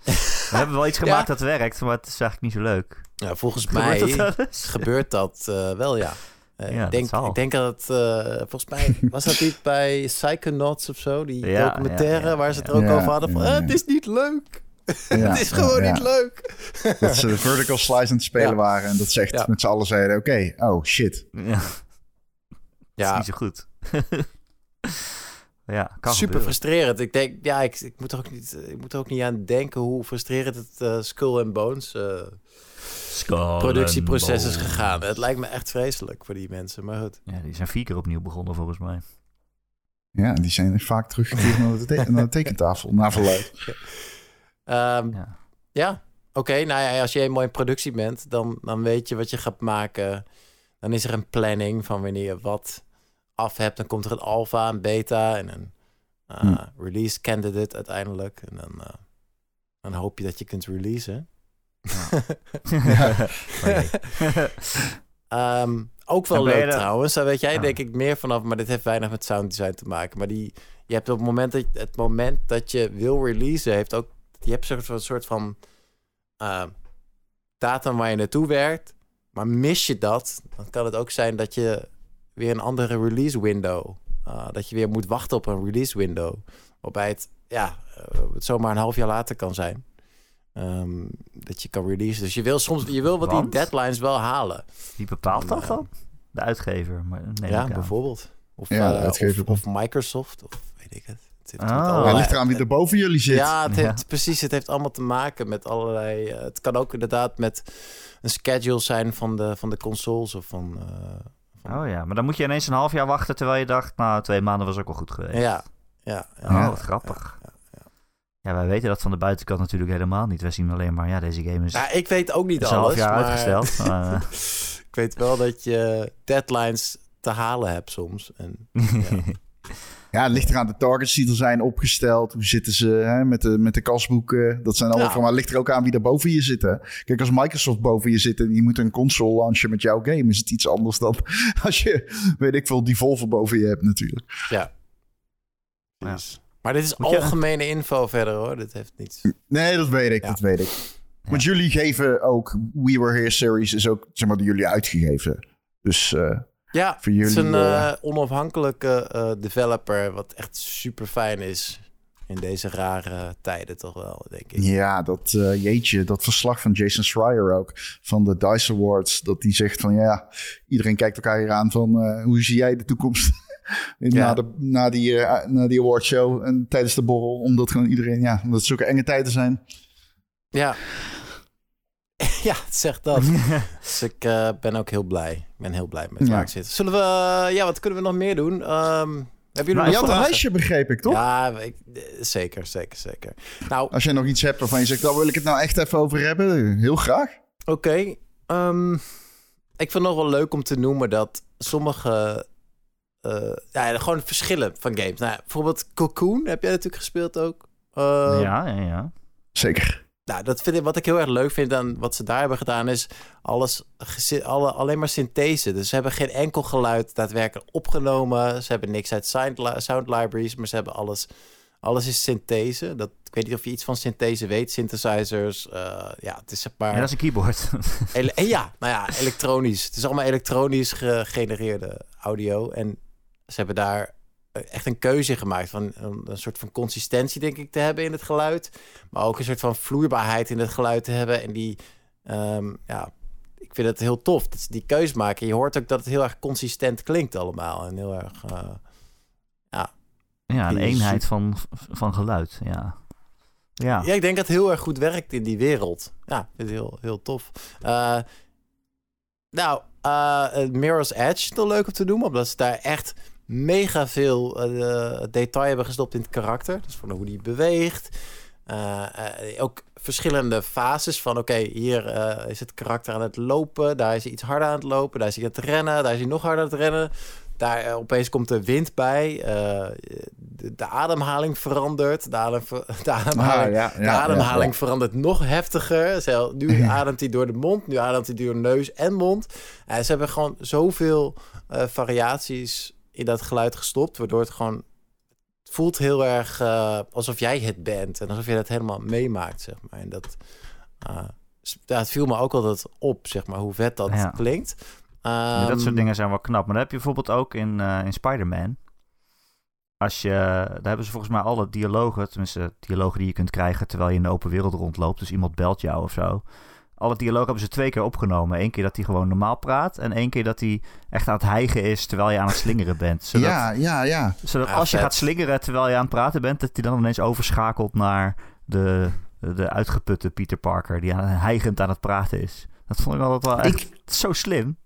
We hebben wel iets Ja. gemaakt dat werkt, maar het is eigenlijk niet zo leuk. Ja, volgens Gebeurt mij gebeurt dat eh, wel, ja. Eh, Ja, ik, denk, ik denk dat het, eh, volgens mij was dat niet bij Psychonauts of zo, die Ja, documentaire ja, ja, waar ze het er ook Ja, over hadden van, ja, eh, het is niet leuk. Ja, het is gewoon ja, niet leuk. Dat ze de vertical slice aan het spelen Ja. waren. En dat ze echt Ja. met z'n allen zeiden, oké, oh shit. Ja, dat is Ja, niet zo goed. ja, kan super gebeuren. frustrerend. Ik denk, ja, ik, ik, moet er ook niet, ik moet er ook niet aan denken hoe frustrerend het Skull and Bones eh, productieproces is gegaan. Het lijkt me echt vreselijk voor die mensen, maar goed. Ja, die zijn vier keer opnieuw begonnen volgens mij. Ja, die zijn vaak teruggekeerd naar de, te- naar de tekentafel, naar verluid. Ehm, Ja. Ja, oké. nou ja, als je eenmaal in productie bent, dan, dan weet je wat je gaat maken. Dan is er een planning van wanneer je wat af hebt. Dan komt er een alpha, een beta en een uh, Hm. release candidate uiteindelijk. En dan, eh, dan hoop je dat je kunt releasen. Oké. Ehm, ook wel leuk er- trouwens. Daar weet jij denk ik meer vanaf. Maar dit heeft weinig met sound design te maken. Maar die, je hebt op het moment dat, het moment dat je wil releasen... Heeft ook, je hebt een soort van, een soort van eh, datum waar je naartoe werkt. Maar mis je dat, dan kan het ook zijn dat je weer een andere release window... eh, dat je weer moet wachten op een release window. Waarbij het, ja, eh, het zomaar een half jaar later kan zijn. Ehm, dat je kan releasen. Dus je wil soms je wil wat die deadlines wel halen. Wie bepaalt dat dan? De uitgever. Maar, ja, bijvoorbeeld. Of, Ja, de uitgever. of, of Microsoft, of weet ik het. het heeft Ah. Ja, allerlei- ligt eraan wie er boven jullie zit. Ja, het Ja. heeft, precies. Het heeft allemaal te maken met allerlei... eh, het kan ook inderdaad met een schedule zijn van de, van de consoles of van... eh, van- Oh ja, maar dan moet je ineens een half jaar wachten terwijl je dacht, nou, twee maanden was ook wel goed geweest. ja, ja, ja. Oh, wat grappig. Ja, Ja, wij weten dat van de buitenkant natuurlijk helemaal niet. Wij zien alleen maar, ja, deze game is, Nou, ik weet ook niet half alles, jaar maar uitgesteld. maar, eh, ik weet wel dat je deadlines te halen hebt soms. En, ja. Ja, het ligt eraan de targets die er zijn opgesteld. Hoe zitten ze hè, met, de, met de kasboeken? Dat zijn allemaal Ja. van, maar het ligt er ook aan wie er boven je zit. Hè? Kijk, als Microsoft boven je zit en je moet een console launchen met jouw game, is het iets anders dan als je, weet ik veel, die Volvo boven je hebt natuurlijk. ja. Ja. Maar dit is Moet je- algemene info verder hoor. Dit heeft niets... Nee, dat weet ik, Ja. dat weet ik. Want jullie geven ook, We Were Here series is ook, zeg maar, door jullie uitgegeven. Dus eh, Ja, Voor het is jullie, een eh, eh, onafhankelijke developer, wat echt super fijn is in deze rare tijden toch wel, denk ik. ja, dat jeetje, dat verslag van Jason Schreier ook, van de DICE Awards, dat die zegt van ja, iedereen kijkt elkaar hier aan van hoe zie jij de toekomst Ja. na, de, na, die, eh, na die awardshow en tijdens de borrel, omdat gewoon iedereen, ja, omdat het zulke enge tijden zijn. Ja. ja, zegt dat. dus ik eh, ben ook heel blij. Ik ben heel blij met Ja. waar ik zit. Zullen we, eh, ja, wat kunnen we nog meer doen? Ehm, hebben jullie Nou, je nog had een lijstje, begreep ik, toch? Ja, ik, zeker, zeker, zeker. Nou, Als jij nog iets hebt waarvan je zegt, daar wil ik het nou echt even over hebben, heel graag. Oké. ehm, ik vind het nog wel leuk om te noemen dat sommige... eh, ja, gewoon verschillen van games. Nou, bijvoorbeeld Cocoon heb jij natuurlijk gespeeld ook. Ehm, ja, ja, ja. Zeker. Nou, dat vind ik, wat ik heel erg leuk vind aan wat ze daar hebben gedaan is alles alle, alleen maar synthese. Dus ze hebben geen enkel geluid daadwerkelijk opgenomen. Ze hebben niks uit sound, li- sound libraries, maar ze hebben alles. Alles is synthese. Dat, ik weet niet of je iets van synthese weet. Synthesizers. eh, ja, het is zeg maar. Ja, dat is een keyboard. Ele- eh, ja, nou ja, elektronisch. Het is allemaal elektronisch gegenereerde audio. En ze hebben daar eh, echt een keuze gemaakt van een, een soort van consistentie, denk ik, te hebben in het geluid. Maar ook een soort van vloeibaarheid in het geluid te hebben. En die, ehm, ja, ik vind het heel tof dat ze die keuze maken. Je hoort ook dat het heel erg consistent klinkt allemaal. En heel erg, eh, ja, een Die is eenheid van, van geluid. Ja. Ja. Ja, ik denk dat het heel erg goed werkt in die wereld. Ja, het heel, heel tof. Eh, nou, Mirror's Edge is wel leuk om te noemen, omdat ze daar echt mega veel eh, detail hebben gestopt in het karakter. Dus van hoe die beweegt. Eh, eh, ook verschillende fases van oké, hier is het karakter aan het lopen, daar is hij iets harder aan het lopen, daar is hij aan het rennen, daar is hij nog harder aan het rennen. Daar opeens komt de wind bij, de, de ademhaling verandert, de, adem, de ademhaling, Ah, ja, de ja, ademhaling ja. verandert nog heftiger. Zelf, nu ademt hij door de mond, nu ademt hij door neus en mond. Ze hebben gewoon zoveel variaties in dat geluid gestopt, waardoor het gewoon het voelt heel erg eh, alsof jij het bent en alsof je dat helemaal meemaakt, zeg maar. En dat, eh, ja, het viel me ook altijd op, zeg maar, hoe vet dat Ja. klinkt. Ja, dat soort Ehm, dingen zijn wel knap. Maar dat heb je bijvoorbeeld ook in, eh, in Spider-Man. Als je, daar hebben ze volgens mij alle dialogen, tenminste dialogen die je kunt krijgen terwijl je in de open wereld rondloopt. Dus iemand belt jou of zo. Alle dialogen hebben ze twee keer opgenomen. Eén keer dat hij gewoon normaal praat. En één keer dat hij echt aan het hijgen is terwijl je aan het slingeren bent. Zodat, Ja, ja, ja. zodat Ja, als je gaat slingeren terwijl je aan het praten bent, dat hij dan ineens overschakelt naar de, de uitgeputte Peter Parker. Die aan, hijgend aan het praten is. Dat vond ik altijd wel echt zo slim.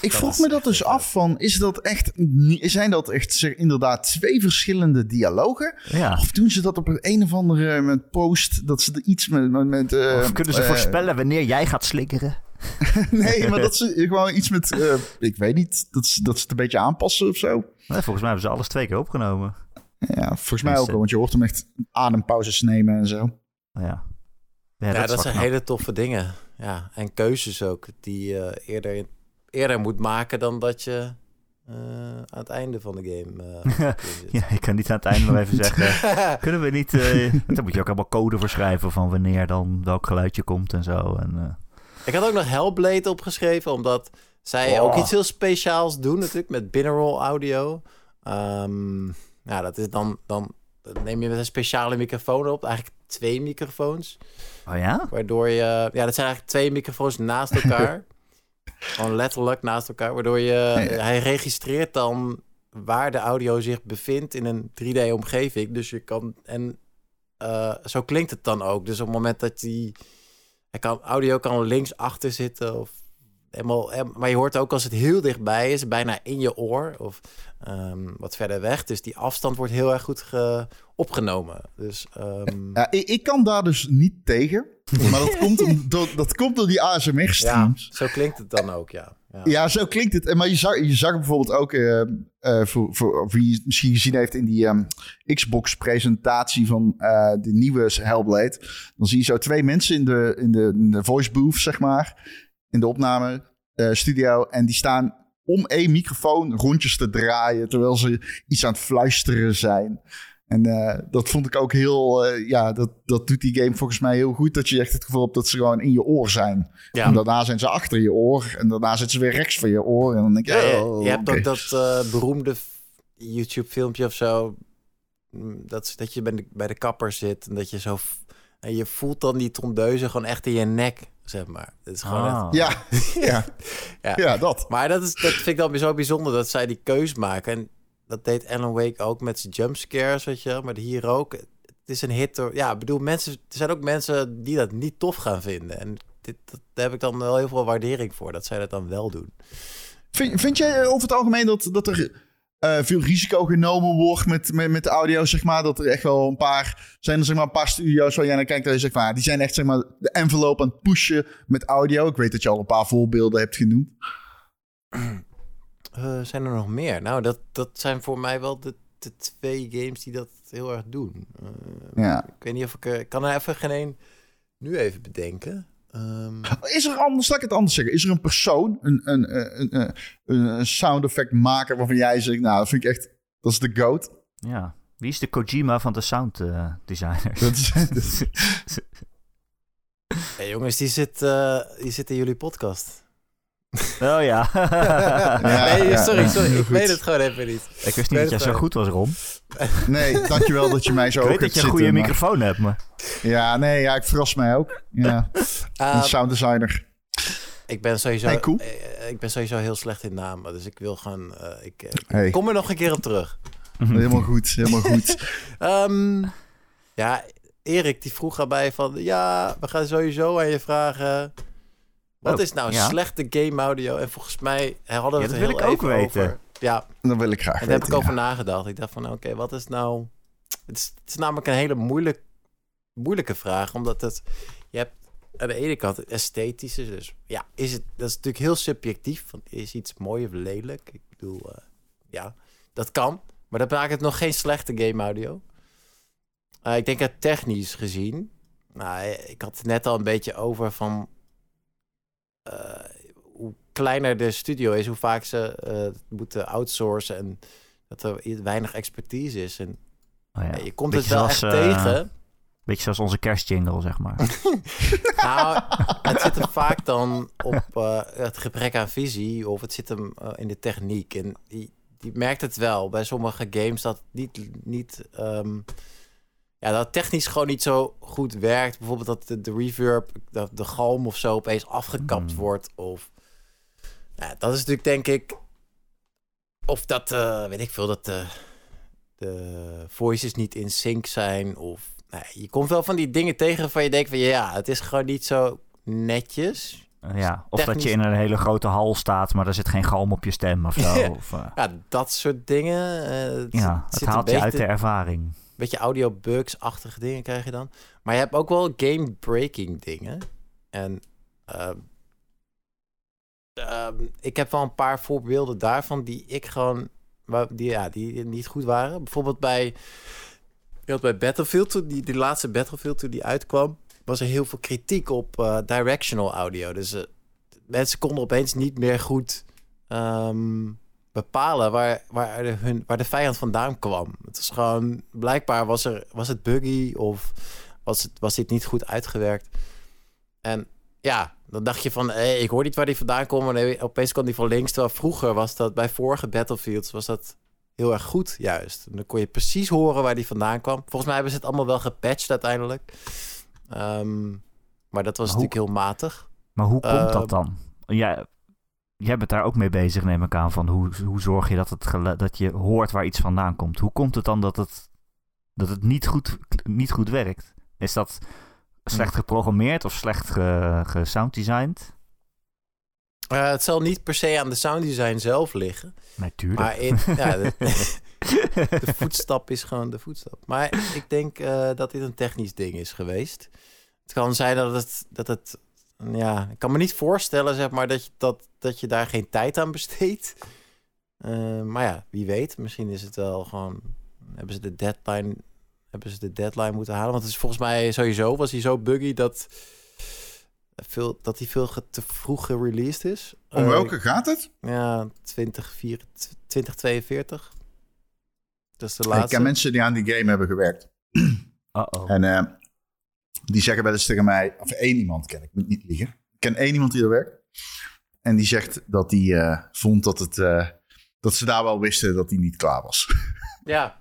Ik Dat vroeg me dat dus vet, af van, is dat echt, zijn dat echt inderdaad twee verschillende dialogen? Ja. Of doen ze dat op een, een of andere met post, dat ze er iets met... met, met eh, Of kunnen ze eh, voorspellen wanneer jij gaat slingeren? nee, maar dat ze gewoon iets met, eh, ik weet niet, dat ze, dat ze het een beetje aanpassen of zo. Nee, volgens mij hebben ze alles twee keer opgenomen. Ja, volgens mij ook wel, want je hoort hem echt adempauzes nemen en zo. Ja, ja, ja, dat, zijn knap. hele toffe dingen. Ja, en keuzes ook, die eerder, eerder moet maken dan dat je eh, aan het einde van de game zit. Ja, ik kan niet aan het einde nog even zeggen. Kunnen we niet... daar moet je ook allemaal code voor schrijven van wanneer dan welk geluidje komt en zo. En, Ik had ook nog Hellblade opgeschreven, omdat zij Oh. ook iets heel speciaals doen natuurlijk met binaural audio. Ja, dat is dan, dan neem je met een speciale microfoon op, eigenlijk twee microfoons, oh ja? waardoor je, ja, dat zijn eigenlijk twee microfoons naast elkaar, gewoon letterlijk naast elkaar, waardoor je, hij registreert dan waar de audio zich bevindt in een 3D-omgeving, dus je kan en eh, zo klinkt het dan ook. Dus op het moment dat die hij kan, audio kan links achter zitten of helemaal, maar je hoort ook als het heel dichtbij is, bijna in je oor of ehm, wat verder weg. Dus die afstand wordt heel erg goed ge- opgenomen. Dus ehm, Ja, ik, ik kan daar dus niet tegen, maar dat komt, om, door, dat komt door die ja, ASMR-streams. zo klinkt het dan ook, ja. ja. Ja, zo klinkt het. En Maar je zag, je zag bijvoorbeeld ook, eh, eh, voor, voor wie misschien gezien heeft in die ehm, Xbox-presentatie van eh, de nieuwe Hellblade. Dan zie je zo twee mensen in de, in de, in de voice booth, zeg maar, in de opname eh, studio. En die staan om één microfoon rondjes te draaien, terwijl ze iets aan het fluisteren zijn. En eh, dat vond ik ook heel, eh, ja, dat, dat doet die game volgens mij heel goed. Dat je echt het gevoel hebt dat ze gewoon in je oor zijn. Ja. En daarna zijn ze achter je oor. En daarna zitten ze weer rechts van je oor. En dan denk je, Ja, je, oh, je hebt ook dat beroemde YouTube-filmpje of zo. mm, Dat, dat je bij de, bij de kapper zit en dat je zo. En je voelt dan die tondeuze gewoon echt in je nek, zeg maar. Het is gewoon echt- Ah. Ja, ja, Ja. ja. dat. Maar dat, is, dat vind ik dan weer zo bijzonder dat zij die keus maken. En dat deed Alan Wake ook met zijn jumpscares, weet je wel. Maar hier ook. Het is een hit door... Ja, ik bedoel, mensen, er zijn ook mensen die dat niet tof gaan vinden. En dit, dat, daar heb ik dan wel heel veel waardering voor, dat zij dat dan wel doen. Vind, vind jij over het algemeen dat, dat er eh, veel risico genomen wordt met, met, met de audio, zeg maar? Dat er echt wel een paar... Zijn er zeg maar een paar studio's waar jij naar kijkt dat je zegt ah, die zijn echt zeg maar de envelop aan het pushen met audio. Ik weet dat je al een paar voorbeelden hebt genoemd. Eh, zijn er nog meer? Nou, dat, dat zijn voor mij wel de, de twee games die dat heel erg doen. Eh, Ja. Ik weet niet of ik... Ik kan er even geen één nu even bedenken. Ehm, Is er anders, laat ik het anders zeggen. Is er een persoon, een, een, een, een, sound effect maker waarvan jij zegt... Nou, dat vind ik echt... Dat is de goat. Ja. Wie is de Kojima van de sound eh, designers? Dat is, dat is- hey, jongens, die zit, eh, die zit in jullie podcast. Oh ja. Ja, nee, sorry, sorry. Ik weet het gewoon even niet. ik wist niet dat jij zo goed was, Ron. nee, dankjewel dat je mij zo Ik ook weet dat je een goede maar- microfoon hebt, maar... Ja, nee, ja, ik verras mij ook. Ja, een sound designer. ik ben sowieso... Hey, cool. eh, ik ben sowieso heel slecht in namen. Dus ik wil gewoon... eh, ik, eh, Hey. kom er nog een keer op terug. Helemaal goed, helemaal goed. Ehm, ja, Erik die vroeg erbij van... Ja, we gaan sowieso aan je vragen... Wat Oh, is nou ja. slechte game audio? En volgens mij hadden we Ja, het dat wil heel ik ook even weten. over. Ja, Dat wil ik graag en daar heb ik over ja. nagedacht. Ik dacht van, oké, wat is nou... Het is, het is namelijk een hele moeilijk, moeilijke vraag, omdat het, je hebt aan de ene kant het esthetische, dus ja, is het, dat is natuurlijk heel subjectief, is iets mooi of lelijk? Ik bedoel, uh, ja, dat kan, maar dat maakt het nog geen slechte game audio. Uh, ik denk het technisch gezien, nou, ik had het net al een beetje over van hoe kleiner de studio is, hoe vaak ze moeten outsourcen en dat er weinig expertise is. En Oh ja. je komt Beetje het wel zoals, echt eh, tegen. Beetje zoals onze kerstjingle, zeg maar. Nou, het zit hem vaak dan op eh, het gebrek aan visie of het zit hem eh, in de techniek. En die, die merkt het wel bij sommige games dat niet, niet ehm, ja, dat technisch gewoon niet zo goed werkt. Bijvoorbeeld dat de, de reverb, dat de galm of zo opeens afgekapt Hmm. wordt. Of ja, dat is natuurlijk denk ik, of dat eh, weet ik veel, dat de, de voices niet in sync zijn of nou, je komt wel van die dingen tegen waarvan je denkt van ja, het is gewoon niet zo netjes. ja. Of dat je in een hele grote hal staat, maar er zit geen galm op je stem of zo. of, eh, Ja, dat soort dingen. eh, het, ja, het haalt je uit de ervaring. Beetje audio bugs-achtige dingen krijg je dan. Maar je hebt ook wel game-breaking dingen. En ehm, ehm, ik heb wel een paar voorbeelden daarvan die ik gewoon, die, ja, die niet goed waren. Bijvoorbeeld bij, bij Battlefield, toen die, die laatste Battlefield toen die uitkwam, was er heel veel kritiek op eh, directional audio. Dus eh, mensen konden opeens niet meer goed ehm, bepalen waar, waar, de, hun, waar de vijand vandaan kwam. Het is gewoon, blijkbaar was, er, was het buggy of was, het, was dit niet goed uitgewerkt. En ja, dan dacht je van, hé, ik hoor niet waar die vandaan komt. En nee, opeens kwam die van links. Terwijl vroeger was dat, bij vorige Battlefields, was dat heel erg goed juist. En dan kon je precies horen waar die vandaan kwam. Volgens mij hebben ze het allemaal wel gepatcht uiteindelijk. Ehm, maar dat was Maar hoe- natuurlijk heel matig. Maar hoe komt dat dan? Jij, jij bent daar ook mee bezig, neem ik aan. Van hoe, hoe zorg je dat, het dat je hoort waar iets vandaan komt? Hoe komt het dan dat het, dat het niet, goed, niet goed werkt? Is dat slecht geprogrammeerd of slecht ge, gesounddesigned? Eh, het zal niet per se aan de sounddesign zelf liggen. Natuurlijk. Maar in, ja, de, de voetstap is gewoon de voetstap. Maar ik denk eh, dat dit een technisch ding is geweest. Het kan zijn dat het, dat het ja, ik kan me niet voorstellen, zeg maar, dat je, dat, dat je daar geen tijd aan besteedt. Eh, maar ja, wie weet, misschien is het wel gewoon, hebben ze de deadline, hebben ze de deadline moeten halen. Want het is volgens mij sowieso, was hij zo buggy dat, veel, dat hij veel te vroeg gereleased is. Om Eh, welke gaat het? ja, 2024, 2042. Dat is de Ik laatste. ken mensen die aan die game hebben gewerkt. Uh-oh. En eh, die zeggen wel eens tegen mij, of één iemand ken ik, moet niet liegen. Ik ken één iemand die er werkt. En die zegt dat hij eh, vond dat, het, eh, dat ze daar wel wisten dat hij niet klaar was. Ja.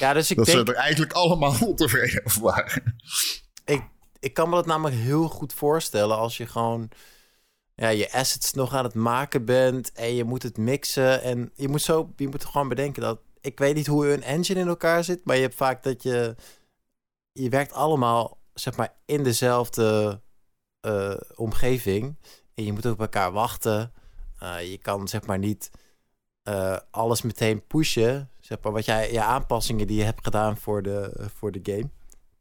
ja, dus ik dat denk, ze er eigenlijk allemaal ontevreden over waren. ik, ik kan me dat namelijk heel goed voorstellen als je gewoon ja, je assets nog aan het maken bent en je moet het mixen. En je moet zo, je moet gewoon bedenken dat, ik weet niet hoe een engine in elkaar zit, maar je hebt vaak dat je, je werkt allemaal, zeg maar, in dezelfde eh, omgeving. En je moet ook op elkaar wachten. Eh, je kan, zeg maar, niet eh, alles meteen pushen. Zeg maar, wat jij, je aanpassingen die je hebt gedaan voor de, voor de game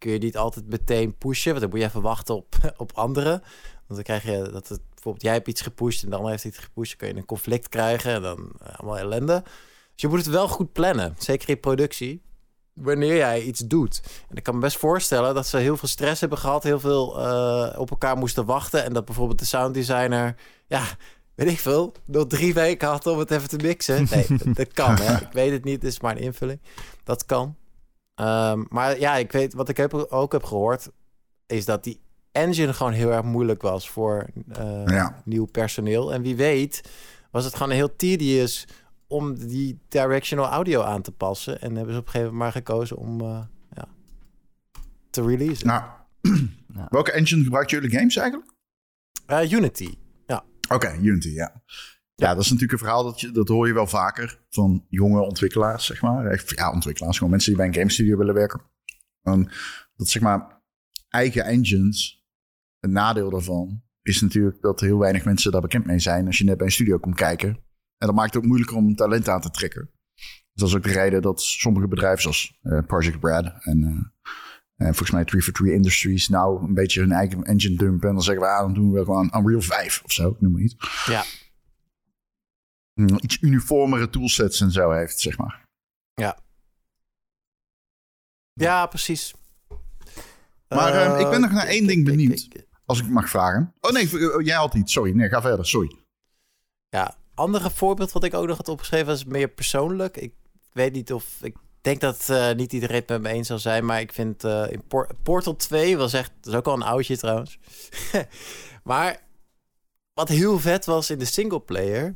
kun je niet altijd meteen pushen. Want dan moet je even wachten op, op anderen. Want dan krijg je dat het bijvoorbeeld jij hebt iets gepusht en ander heeft iets gepusht. Dan kun je een conflict krijgen en dan allemaal ellende. Dus je moet het wel goed plannen, zeker in productie. Wanneer jij iets doet. En ik kan me best voorstellen dat ze heel veel stress hebben gehad, heel veel eh, op elkaar moesten wachten. En dat bijvoorbeeld de sounddesigner, ja, weet ik veel, nog drie weken had om het even te mixen. Nee, dat, dat kan, hè. Ik weet het niet, het is maar een invulling. Dat kan. Ehm, maar ja, ik weet, wat ik heb, ook heb gehoord, is dat die engine gewoon heel erg moeilijk was voor eh, Ja. nieuw personeel. En wie weet was het gewoon heel tedious om die directional audio aan te passen. En hebben ze op een gegeven moment maar gekozen om eh, ja, te releasen. Nou, Ja. welke engine gebruiken jullie games eigenlijk? Eh, Unity. Ja. Oké, Unity, ja. Ja, dat is natuurlijk een verhaal dat, je, dat hoor je wel vaker van jonge ontwikkelaars, zeg maar. Echt, Ja, ontwikkelaars, gewoon mensen die bij een game studio willen werken. En dat zeg maar eigen engines, een nadeel daarvan is natuurlijk dat heel weinig mensen daar bekend mee zijn als je net bij een studio komt kijken. En dat maakt het ook moeilijker om talent aan te trekken. Dus dat is ook de reden dat sommige bedrijven zoals eh, Project Brad en, En volgens mij 343 Industries nou een beetje hun eigen engine dumpen. En dan zeggen we, ah, dan doen we gewoon Unreal 5 of zo, noem maar iets. Ja. Mm, Iets uniformere toolsets en zo heeft, zeg maar. Ja, precies. Maar, eh, ik ben nog naar één ding benieuwd. Als ik mag vragen. Oh nee, eh, jij had iets. Sorry, nee, ga verder. Sorry. Ja, andere voorbeeld wat ik ook nog had opgeschreven is meer persoonlijk. Ik weet niet of... Ik denk dat eh, niet iedereen het met me eens zal zijn, maar ik vind eh, in Por- Portal 2 was echt... Dat is ook al een oudje trouwens. maar wat heel vet was in de singleplayer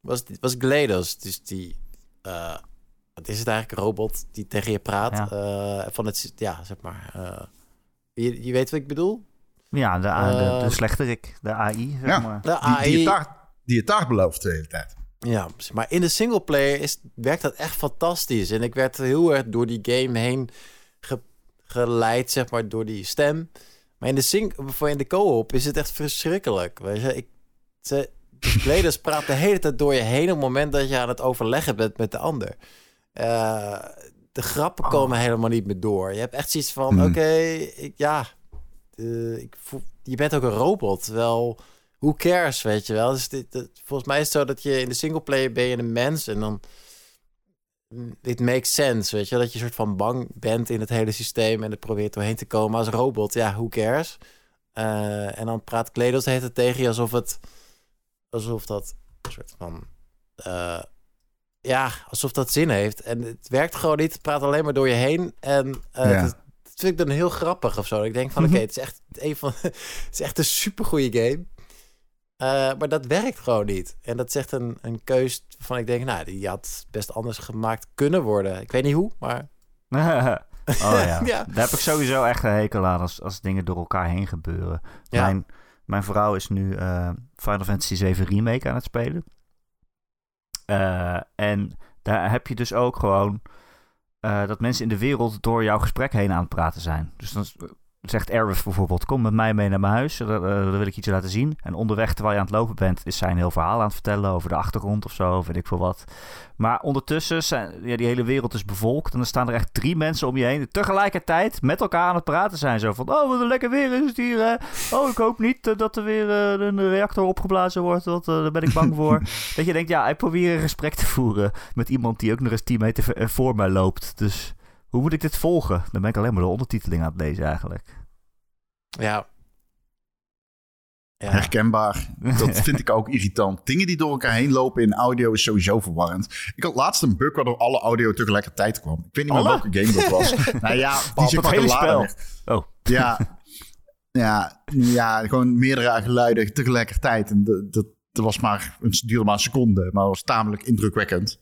was, was GLaDOS. Dus die... eh, wat is het eigenlijk? Een robot die tegen je praat. Ja. eh, van het... Ja, zeg maar... eh, je, je weet wat ik bedoel? Ja, de, de, de slechterik, de AI, zeg Ja. maar. De Die, die, je AI... taart, die je taart belooft de hele tijd. Ja, maar in de singleplayer is, werkt dat echt fantastisch. En ik werd heel erg door die game heen ge- geleid, zeg maar, door die stem. Maar in de, sing voor in de co-op is het echt verschrikkelijk. Weet je, ik, ze, de Gladys praat de hele tijd door je heen op het moment dat je aan het overleggen bent met de ander. Eh, de grappen komen helemaal niet meer door. Je hebt echt zoiets van, Hmm. oké, ja, eh, ik voel, je bent ook een robot. Wel, who cares, weet je wel. Dus dit, dit- volgens mij is het zo dat je in de singleplayer ben je een mens en dan... Dit makes sense, weet je. Dat je een soort van bang bent in het hele systeem en het probeert doorheen te komen als robot. Ja, who cares? Eh, en dan praat Kledos heet het tegen je alsof het... Alsof dat een soort van... eh, ja, alsof dat zin heeft. En het werkt gewoon niet. Het praat alleen maar door je heen. En eh, Ja. dat, dat vind ik dan heel grappig of zo. Ik denk van, oké, het is echt een van... het is echt een supergoeie game. Eh, maar dat werkt gewoon niet. En dat is echt een, een keus waarvan ik denk, nou, die had best anders gemaakt kunnen worden. Ik weet niet hoe, maar oh ja. Ja. daar heb ik sowieso echt een hekel aan als, als dingen door elkaar heen gebeuren. Ja. Mijn, mijn vrouw is nu eh, Final Fantasy 7 Remake aan het spelen. Eh, en daar heb je dus ook gewoon dat mensen in de wereld door jouw gesprek heen aan het praten zijn. Dus dan zegt Aerith bijvoorbeeld, kom met mij mee naar mijn huis, dan, eh, dan wil ik iets laten zien. En onderweg, terwijl je aan het lopen bent, is zij een heel verhaal aan het vertellen over de achtergrond of zo, of weet ik veel wat. Maar ondertussen zijn ja, die hele wereld is bevolkt en dan staan er echt drie mensen om je heen tegelijkertijd met elkaar aan het praten zijn. Zo van, oh wat een lekker weer is het hier. Oh, ik hoop niet eh, dat er weer eh, een reactor opgeblazen wordt, want eh, daar ben ik bang voor. dat je denkt, ja, ik probeer een gesprek te voeren met iemand die ook nog eens 10 meter eh, voor mij loopt. Dus hoe moet ik dit volgen? Dan ben ik alleen maar de ondertiteling aan het lezen eigenlijk. ja. Ja, Herkenbaar. Dat vind ik ook irritant. Dingen die door elkaar heen lopen in audio is sowieso verwarrend. Ik had laatst een bug waardoor alle audio tegelijkertijd kwam. Ik weet niet meer Alle? welke game dat was. nou ja, die maar hele spel. Oh, Ja, ja, ja, gewoon meerdere geluiden tegelijkertijd. En dat, dat, dat was maar, het duurde maar een seconde, maar het was tamelijk indrukwekkend.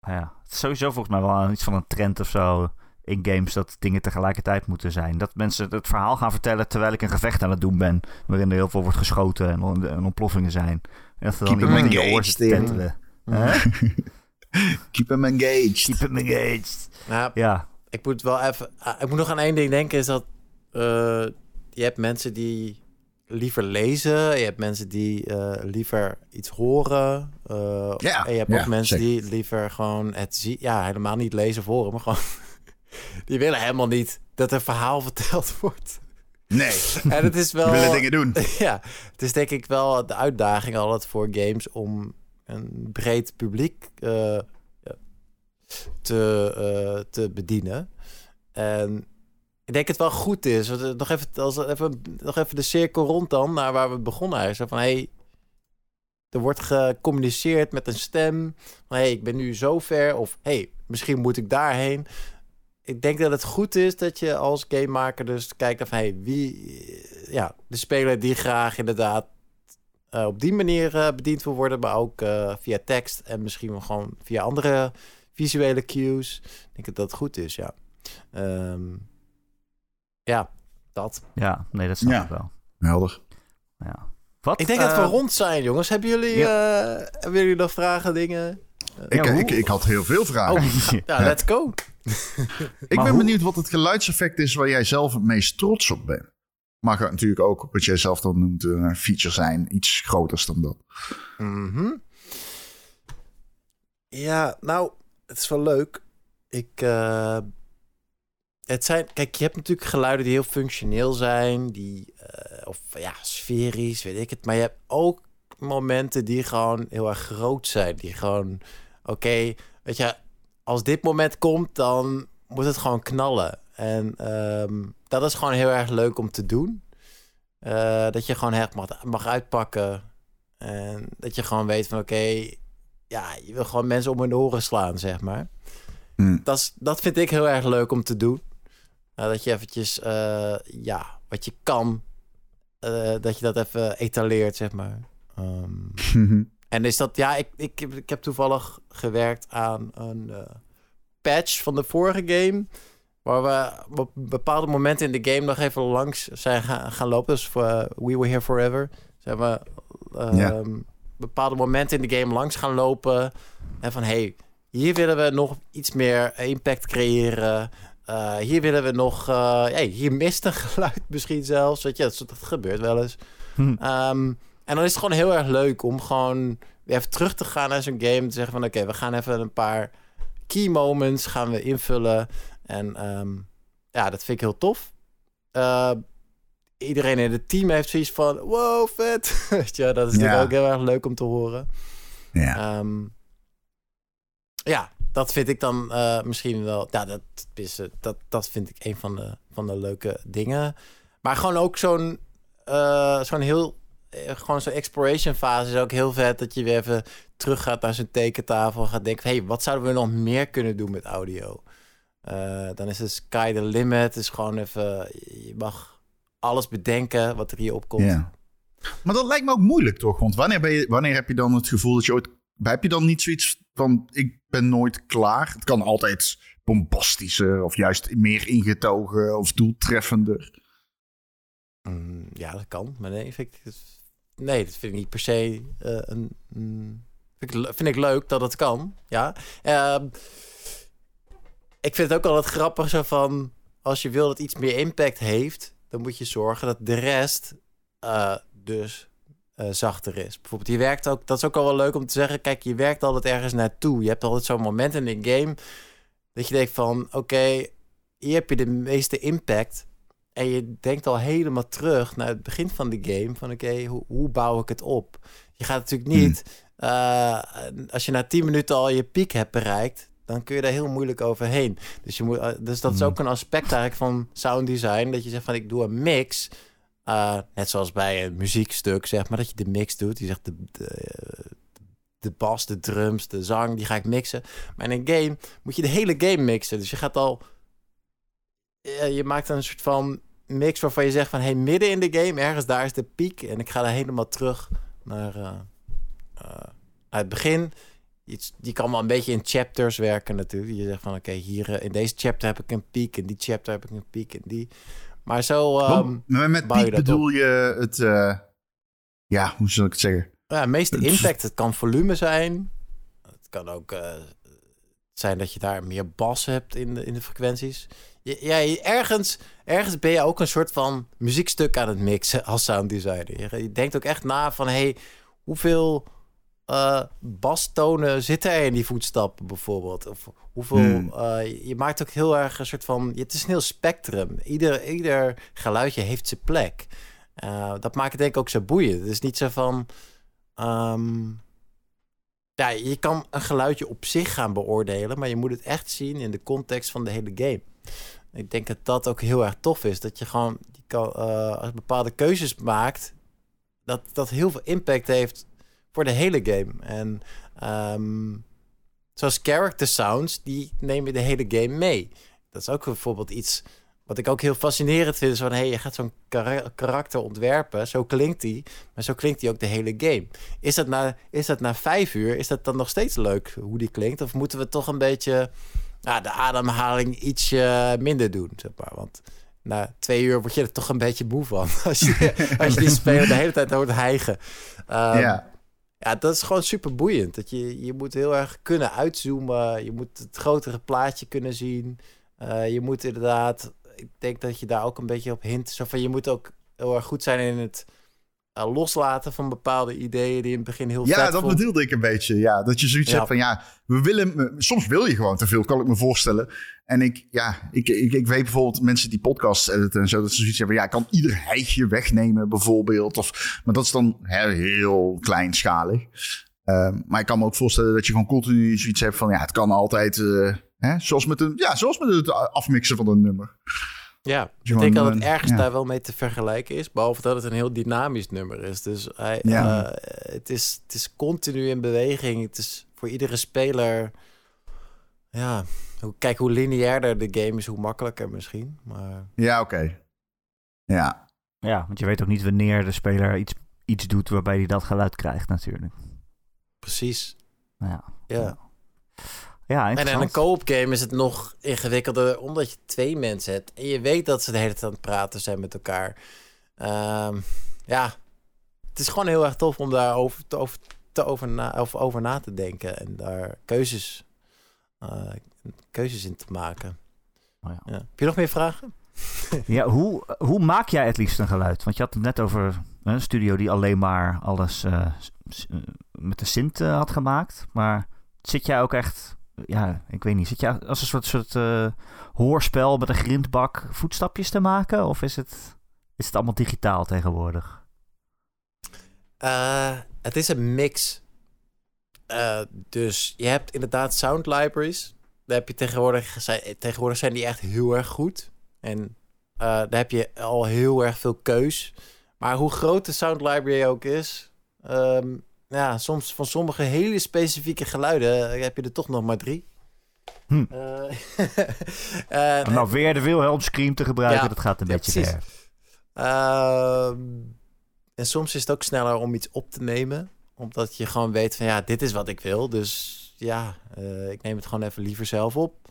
ja. Het is sowieso volgens mij wel iets van een trend of zo in games dat dingen tegelijkertijd moeten zijn. Dat mensen het verhaal gaan vertellen terwijl ik een gevecht aan het doen ben. Waarin er heel veel wordt geschoten en, on- en ontploffingen zijn. En dat er dan Keep 'em iemand in je oor zit? Keep them engaged. Keep them engaged. Nou, Ja, ik moet wel even... ah, ik moet nog aan één ding denken, is dat... eh, je hebt mensen die liever lezen. Je hebt mensen die eh, liever iets horen. eh, Ja, en je hebt ja, ook mensen zeker. die liever gewoon het zien. Ja, helemaal niet lezen horen, maar gewoon... die willen helemaal niet dat er verhaal verteld wordt. Nee, En het is wel... willen dingen doen. Ja, het is denk ik wel de uitdaging altijd voor games om een breed publiek eh, te, te bedienen. En ik denk het wel goed is. eh, Nog even, als, even, nog even de cirkel rond dan naar waar we begonnen. Zo Van hey, er wordt gecommuniceerd met een stem. Van hey, ik ben nu zo ver. Of hey, misschien moet ik daarheen. Ik denk dat het goed is dat je als gamemaker dus kijkt of hey, wie, eh, ja, de speler die graag inderdaad eh, op die manier bediend wil worden, maar ook via tekst en misschien wel gewoon via andere visuele cues. Ik denk dat dat goed is, ja. Ehm, ja, dat. ja, nee, dat snap Ja. ik wel. Helder. Ja. Wat? Ik denk dat we eh, rond zijn, jongens. Hebben jullie, eh, hebben jullie nog vragen, dingen? Ik, Ja, ik, ik had heel veel vragen. Oh, ja, let's go. ik maar ben hoe- benieuwd wat het geluidseffect is waar jij zelf het meest trots op bent. Mag het natuurlijk ook, wat jij zelf dan noemt, een feature zijn. Iets groters dan dat. Mhm. Ja, nou, het is wel leuk. Ik, eh, het zijn, kijk, je hebt natuurlijk geluiden die heel functioneel zijn, die, eh, of ja, sferisch, weet ik het. Maar je hebt ook momenten die gewoon heel erg groot zijn. Die gewoon, oké, weet je, als dit moment komt, dan moet het gewoon knallen. En ehm, dat is gewoon heel erg leuk om te doen. Eh, dat je gewoon echt mag, mag uitpakken. En dat je gewoon weet van, oké, ja, je wil gewoon mensen om hun oren slaan, zeg maar. Hmm. Dat, is, dat vind ik heel erg leuk om te doen. Uh, dat je eventjes, uh, ja, wat je kan, uh, dat je dat even etaleert, zeg maar. Um, en is dat, ja, ik, ik, ik heb toevallig gewerkt aan een patch van de vorige game. Waar we op bepaalde momenten in de game nog even langs zijn gaan, gaan lopen. Dus voor We Were Here Forever. Zijn we ja. bepaalde momenten in de game langs gaan lopen. En van, hey, hier willen we nog iets meer impact creëren. Uh, hier willen we nog... Uh, hey, hier mist een geluid misschien zelfs. Weet je, dat, dat gebeurt wel eens. Hm. Um, en dan is het gewoon heel erg leuk om gewoon weer even terug te gaan naar zo'n game. Te zeggen van, oké, okay, we gaan even een paar key moments gaan we invullen. En um, ja, dat vind ik heel tof. Uh, iedereen in het team heeft zoiets van, wow, vet. Je, dat is ja. natuurlijk ook heel erg leuk om te horen. Ja. Um, ja, dat vind ik dan uh, misschien wel. Ja, dat, is, dat, dat vind ik een van de, van de leuke dingen. Maar gewoon ook zo'n uh, zo'n heel. Gewoon zo'n exploration fase is ook heel vet. Dat je weer even terug gaat naar zo'n tekentafel. En gaat denken: hé, hey, wat zouden we nog meer kunnen doen met audio? Dan is het sky the limit. is gewoon even. Je mag alles bedenken wat er hier opkomt. Ja. Maar dat lijkt me ook moeilijk toch? Want wanneer, ben je, wanneer heb je dan het gevoel dat je ooit. Heb je dan niet zoiets van: ik ben nooit klaar? Het kan altijd bombastischer of juist meer ingetogen of doeltreffender. Mm, ja, dat kan. Maar nee, vind ik, nee, dat vind ik niet per se uh, een. Mm, vind, ik, vind ik leuk dat het kan. Ja. Uh, ik vind het ook altijd grappig zo van. Als je wil dat iets meer impact heeft, dan moet je zorgen dat de rest uh, dus uh, zachter is. Bijvoorbeeld, je werkt ook, dat is ook al wel leuk om te zeggen. Kijk, je werkt altijd ergens naartoe. Je hebt altijd zo'n moment in een game dat je denkt van, oké, okay, hier heb je de meeste impact. En je denkt al helemaal terug naar het begin van de game. Van oké, okay, hoe, hoe, bouw ik het op? Je gaat natuurlijk niet, hmm. uh, als je na 10 minuten al je piek hebt bereikt, dan kun je daar heel moeilijk overheen. Dus, je moet, uh, dus dat is ook een aspect eigenlijk van sound design. Dat je zegt van ik doe een mix. Uh, net zoals bij een muziekstuk, zeg maar, dat je de mix doet. Je zegt de, de, de bas, de drums, de zang, die ga ik mixen. Maar in een game moet je de hele game mixen. Dus je gaat al... Je maakt een soort van mix waarvan je zegt van... hey, midden in de game, ergens daar is de piek. En ik ga daar helemaal terug naar uh, het begin. Je, je kan wel een beetje in chapters werken natuurlijk. Je zegt van oké, hier in deze chapter heb ik een piek. In die chapter heb ik een piek. En die... Maar zo... Um, maar met piek je bedoel op. je het... uh, ja, hoe zal ik het zeggen? Ja, meeste impact. Het kan volume zijn. Het kan ook uh, zijn dat je daar meer bas hebt in de, in de frequenties. Ja, ergens, ergens ben je ook een soort van muziekstuk aan het mixen als sound designer. Je denkt ook echt na van, hey, hoeveel uh, bastonen zitten er in die voetstappen bijvoorbeeld? Of hoeveel... Hmm. Uh, je maakt ook heel erg een soort van... Het is een heel spectrum. Ieder, ieder geluidje heeft zijn plek. Uh, dat maakt het denk ik ook zo boeiend. Het is niet zo van... Um, ja, je kan een geluidje op zich gaan beoordelen... maar je moet het echt zien in de context van de hele game. Ik denk dat dat ook heel erg tof is. Dat je gewoon kan, als je bepaalde keuzes maakt... Dat dat heel veel impact heeft voor de hele game. En um, zoals character sounds, die nemen de hele game mee. Dat is ook bijvoorbeeld iets wat ik ook heel fascinerend vind. Is van, hey, je gaat zo'n kar karakter ontwerpen. Zo klinkt die. Maar zo klinkt die ook de hele game. Is dat, na, is dat na vijf uur, is dat dan nog steeds leuk hoe die klinkt? Of moeten we toch een beetje de ademhaling ietsje minder doen, zeg maar? Want na twee uur word je er toch een beetje moe van. Als je, als je die speler de hele tijd hoort hijgen. Um, ja. Ja, dat is gewoon super boeiend. Dat je, je moet heel erg kunnen uitzoomen. Je moet het grotere plaatje kunnen zien. Uh, je moet inderdaad... Ik denk dat je daar ook een beetje op hint. Zo van, je moet ook heel erg goed zijn in het eh, loslaten van bepaalde ideeën die in het begin heel Ja, vet dat vond. bedoelde ik een beetje. Ja, dat je zoiets Ja. hebt van ja, we willen. Soms wil je gewoon te veel, kan ik me voorstellen. En ik, ja, ik, ik, ik weet bijvoorbeeld mensen die podcasts editen en zo, dat ze zoiets hebben. Ja, ik kan ieder heitje wegnemen, bijvoorbeeld. Of, maar dat is dan hè, heel kleinschalig. Ehm, maar ik kan me ook voorstellen dat je gewoon continu zoiets hebt van ja, het kan altijd. eh, hè, zoals, met een, ja, zoals met het afmixen van een nummer. Ja, Je ik denk dat het ergens ja. daar wel mee te vergelijken is. Behalve dat het een heel dynamisch nummer is. Dus hij, Ja. eh, het, is, het is continu in beweging. Het is voor iedere speler... Ja, hoe- kijk, hoe lineairder de game is, hoe makkelijker misschien. Maar Ja, oké. Ja, Ja, want je weet ook niet wanneer de speler iets, iets doet waarbij hij dat geluid krijgt natuurlijk. precies, Nou ja, ja. Ja En in een co-op game is het nog ingewikkelder, omdat je twee mensen hebt. En je weet dat ze de hele tijd aan het praten zijn met elkaar. Ehm, ja, het is gewoon heel erg tof om daar over, te, over, te over, na, of over na te denken. En daar keuzes, eh, keuzes in te maken. Oh ja. Ja. Heb je nog meer vragen? Ja, hoe, hoe maak jij het liefst een geluid? Want je had het net over een studio die alleen maar alles eh, met de synth eh, had gemaakt. Maar zit jij ook echt, ja, ik weet niet, zit jij als een soort, soort eh, hoorspel met een grindbak voetstapjes te maken? Of is het, is het allemaal digitaal tegenwoordig? Eh, het is een mix. Eh, dus je hebt inderdaad sound libraries. Daar heb je tegenwoordig, zijn, tegenwoordig zijn die echt heel erg goed. En daar heb je al heel erg veel keus. Maar hoe groot de sound library ook is, ehm, ja, soms van sommige hele specifieke geluiden eh, heb je er toch nog maar drie. Hm. Eh, eh, Om nou weer de Wilhelm Scream te gebruiken, Ja, dat gaat een ja, beetje ver. Ehm, en soms is het ook sneller om iets op te nemen. Omdat je gewoon weet van ja, dit is wat ik wil. Dus ja, ik neem het gewoon even liever zelf op.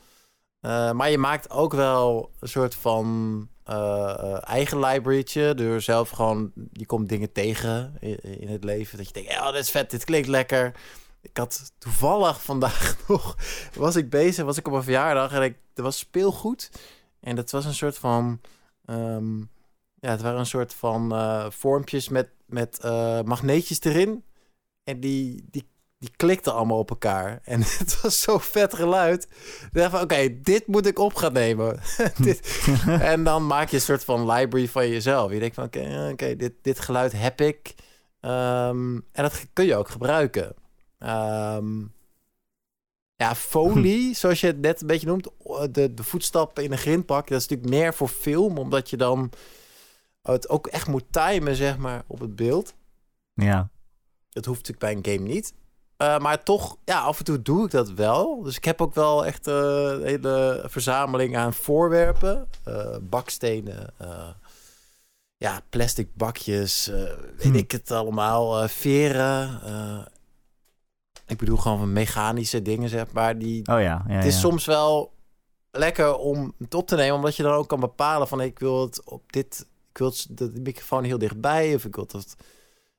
Eh, maar je maakt ook wel een soort van eh, eh, eigen librarytje. Door zelf gewoon, je komt dingen tegen in, het leven. Dat je denkt, ja, dit is vet, dit klinkt lekker. Ik had toevallig vandaag nog, was ik bezig, was ik op een verjaardag en ik, er was speelgoed. En dat was een soort van, ehm, ja, het waren een soort van vormpjes met, met magneetjes erin. En die, die, die klikten allemaal op elkaar. En het was zo vet geluid. Ik dacht van, oké, dit moet ik op gaan nemen. dit. En dan maak je een soort van library van jezelf. Je denkt van, oké, oké, dit, dit geluid heb ik. Ehm, en dat kun je ook gebruiken. Ehm, ja, folie, zoals je het net een beetje noemt. De, de voetstappen in een grindpak. Dat is natuurlijk meer voor film. Omdat je dan het ook echt moet timen, zeg maar, op het beeld. Ja. Dat hoeft natuurlijk bij een game niet. Eh, maar toch, ja, af en toe doe ik dat wel. Dus ik heb ook wel echt eh, een hele verzameling aan voorwerpen. Eh, bakstenen, ja, plastic bakjes, weet Hm. ik het allemaal. veren. ik bedoel gewoon van mechanische dingen, zeg maar. Die, Oh ja, ja, het is ja. soms wel lekker om het op te nemen, omdat je dan ook kan bepalen van ik wil het op dit, ik wil het, de microfoon heel dichtbij of ik wil dat.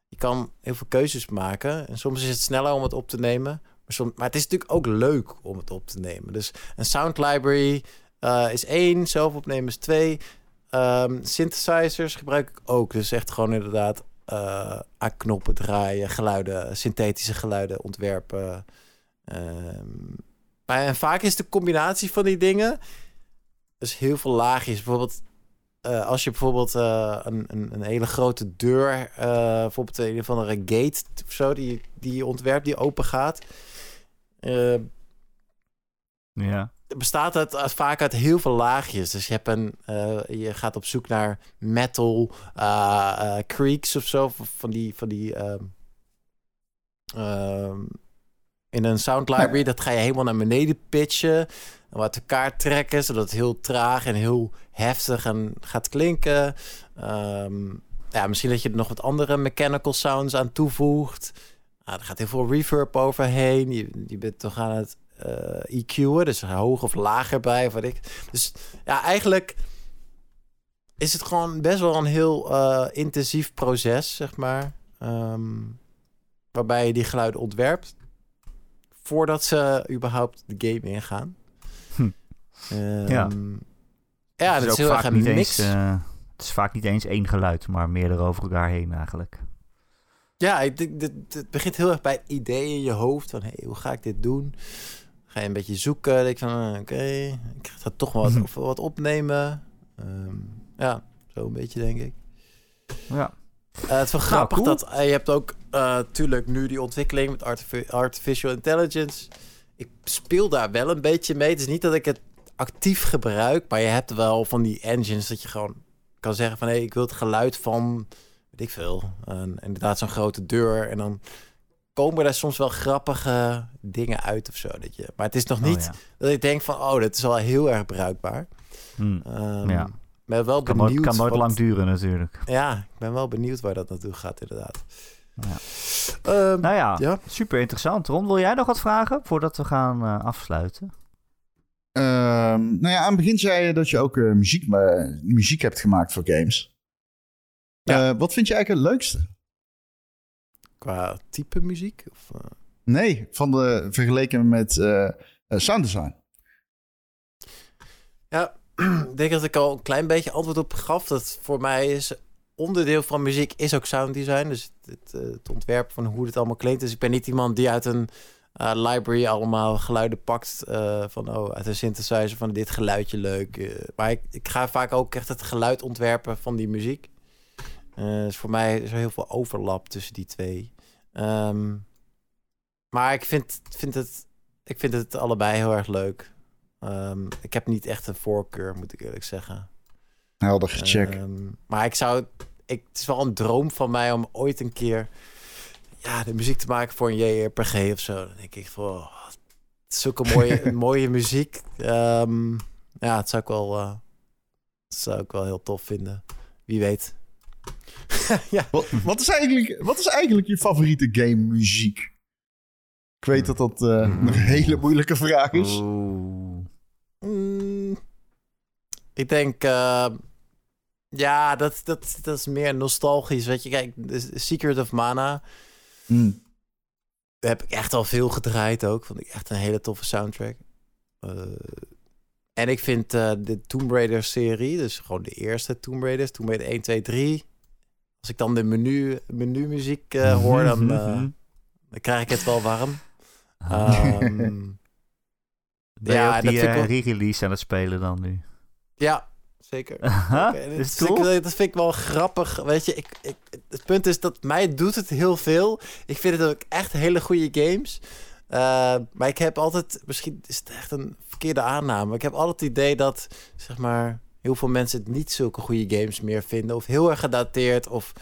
Je kan heel veel keuzes maken en soms is het sneller om het op te nemen, maar, het is natuurlijk ook leuk om het op te nemen. Dus een sound library eh, is één, zelf opnemen is twee. Ehm, synthesizers gebruik ik ook, dus echt gewoon inderdaad eh, aan knoppen draaien, geluiden, synthetische geluiden ontwerpen. Ehm, maar en vaak is de combinatie van die dingen dus heel veel laagjes. Bijvoorbeeld eh, als je bijvoorbeeld eh, een, een, een hele grote deur, eh, bijvoorbeeld een of andere gate of zo, die, die je ontwerpt, die open gaat. eh, Ja. bestaat het uit- vaak uit heel veel laagjes. Dus je, hebt een, eh, je gaat op zoek naar metal eh, eh, creaks of zo. Van die, van die ehm, ehm, in een sound library. Dat ga je helemaal naar beneden pitchen. En wat elkaar trekken, zodat het heel traag en heel heftig en gaat klinken. Ehm, ja, misschien dat je er nog wat andere mechanical sounds aan toevoegt. Nou, er gaat heel veel reverb overheen. Je, je bent toch aan het eh EQ'en, dus hoog of lager bij, of wat ik. Dus ja, eigenlijk is het gewoon best wel een heel eh, intensief proces, zeg maar. Ehm, waarbij je die geluiden ontwerpt voordat ze überhaupt de game ingaan. Hm. Ehm, Ja. Ja, Het dat is heel erg vaak een niet mix. Eens, eh, het is vaak niet eens één geluid, maar meerdere over elkaar heen eigenlijk. Ja, ik denk, dit- het begint heel erg bij het idee in je hoofd. Van, hey, hoe ga ik dit doen? Ga je een beetje zoeken. Dan denk je van, eh, oké, ik ga toch wel wat, wat opnemen. Ehm, ja, zo een beetje, denk ik. Ja. Eh, het is wel grappig cool. dat je hebt ook natuurlijk nu die ontwikkeling met artifi- artificial intelligence. Ik speel daar wel een beetje mee. Het is niet dat ik het actief gebruik, maar je hebt wel van die engines dat je gewoon kan zeggen van hé, ik wil het geluid van weet ik veel, een, inderdaad zo'n grote deur en dan komen daar soms wel grappige dingen uit of zo. Dat je, maar het is nog Oh, niet ja. dat ik denk van oh, dat is wel heel erg bruikbaar. Hm. Ehm Ja. ben wel Kan, benieuwd. nooit, kan nooit wat- lang duren natuurlijk. Ja, ik ben wel benieuwd waar dat naartoe gaat inderdaad. Ja. Ehm, Nou ja, Ja. super interessant. Ron, wil jij nog wat vragen voordat we gaan eh, afsluiten? Ehm, nou ja, aan het begin zei je dat je ook eh, muziek, eh, muziek hebt gemaakt voor games. Ja. Eh, wat vind je eigenlijk het leukste? Qua type muziek? Of? Nee, van de, vergeleken met eh eh, sound design. Ja, ik denk dat ik al een klein beetje antwoord op gaf. Dat voor mij is onderdeel van muziek is ook sound design. Dus het, eh, het ontwerpen van hoe het allemaal klinkt. Dus ik ben niet iemand die uit een eh, library allemaal geluiden pakt. eh, van oh, uit een synthesizer van dit geluidje leuk. eh. maar ik, ik ga vaak ook echt het geluid ontwerpen van die muziek. Dus voor mij is er heel veel overlap tussen die twee. Ehm, maar ik vind, vind het, ik vind het allebei heel erg leuk. Ehm, ik heb niet echt een voorkeur, moet ik eerlijk zeggen. Helder, check. Ehm, maar ik zou... Ik, het is wel een droom van mij om ooit een keer... Ja, de muziek te maken voor een JRPG of zo. Dan denk ik van... Oh, het is zulke mooie, mooie muziek. Ehm, ja, het zou ik wel... eh, dat zou ik wel heel tof vinden. Wie weet. ja. Wat, wat, is eigenlijk, wat is eigenlijk je favoriete game muziek? Ik weet dat dat eh, Hmm. een hele moeilijke vraag is. Mm, ik denk, eh, ja, dat, dat, dat is meer nostalgisch. Weet je, kijk, The Secret of Mana Hmm. heb ik echt al veel gedraaid ook. Vond ik echt een hele toffe soundtrack. Eh, en ik vind eh, de Tomb Raider serie, dus gewoon de eerste Tomb Raiders, Tomb Raider 1, 2, 3. Als ik dan de menu, menu muziek eh, hoor, dan, eh, dan krijg ik het wel warm. Je ja, die wel- re-release aan het spelen dan nu? ja, zeker. Oké, is dat, cool? vind ik, dat vind ik wel grappig. Weet je, ik, ik, het punt is dat mij doet het heel veel. Ik vind het ook echt hele goede games. Uh, maar ik heb altijd, misschien is het echt een verkeerde aanname. Ik heb altijd het idee dat, zeg maar, heel veel mensen het niet zulke goede games meer vinden. Of heel erg gedateerd. Of,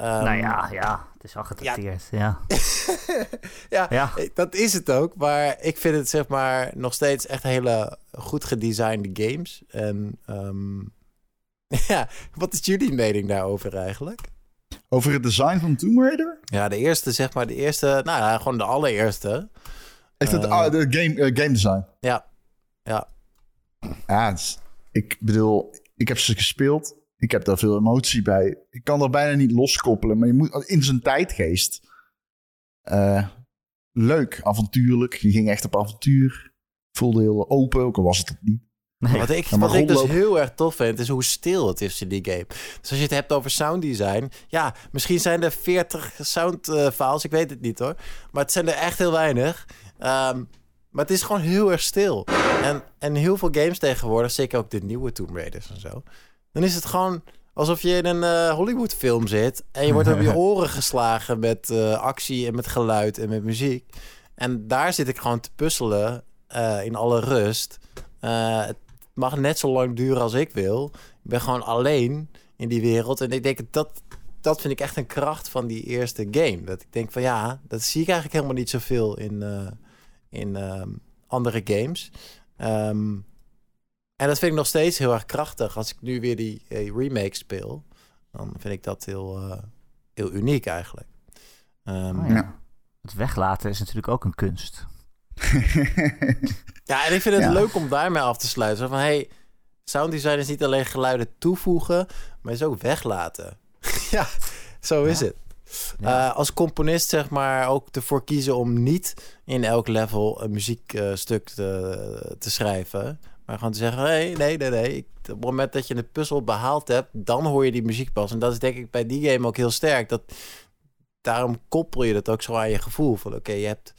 um... nou ja, ja, het is al gedateerd. Ja. ja, ja, dat is het ook. Maar ik vind het, zeg maar, nog steeds echt hele goed gedesignde games. En um... ja, wat is jullie mening daarover eigenlijk? Over het design van Tomb Raider? Ja, de eerste, zeg maar, de eerste, nou ja, gewoon de allereerste. Echt het uh, de game, uh, game design? Ja, ja. Ja, is, ik bedoel, ik heb ze gespeeld. Ik heb daar veel emotie bij. Ik kan er bijna niet loskoppelen, maar je moet in zijn tijdgeest. Uh, leuk, avontuurlijk. Je ging echt op avontuur. Voelde heel open, ook al was het het niet. Nee. Wat, ik, wat ik dus heel erg tof vind, is hoe stil het is in die game. Dus als je het hebt over sound design. Ja, misschien zijn er 40 sound uh, files, ik weet het niet hoor. Maar het zijn er echt heel weinig. Um, maar het is gewoon heel erg stil. En, en heel veel games tegenwoordig, zeker ook de nieuwe Tomb Raiders en zo. Dan is het gewoon alsof je in een uh, Hollywood film zit. En je wordt op je oren geslagen met uh, actie en met geluid en met muziek. En daar zit ik gewoon te puzzelen uh, in alle rust. Het mag net zo lang duren als ik wil. Ik ben gewoon alleen in die wereld. En ik denk dat dat vind ik echt een kracht van die eerste game. Dat ik denk van ja, dat zie ik eigenlijk helemaal niet zoveel in, in um, andere games. Um, en dat vind ik nog steeds heel erg krachtig. Als ik nu weer die uh, remake speel, dan vind ik dat heel, uh, heel uniek eigenlijk. Um, oh ja. Het weglaten is natuurlijk ook een kunst. ja, en ik vind het ja. leuk om daarmee af te sluiten. Van hey, sound design is niet alleen geluiden toevoegen, maar is ook weglaten. ja, zo is ja. het. Ja. Uh, als componist zeg maar ook ervoor kiezen om niet in elk level een muziekstuk uh, te, te, schrijven. Maar gewoon te zeggen, nee, nee, nee, nee. Op het moment dat je de puzzel behaald hebt, dan hoor je die muziek pas. En dat is denk ik bij die game ook heel sterk. Dat daarom koppel je dat ook zo aan je gevoel. Van oké, je hebt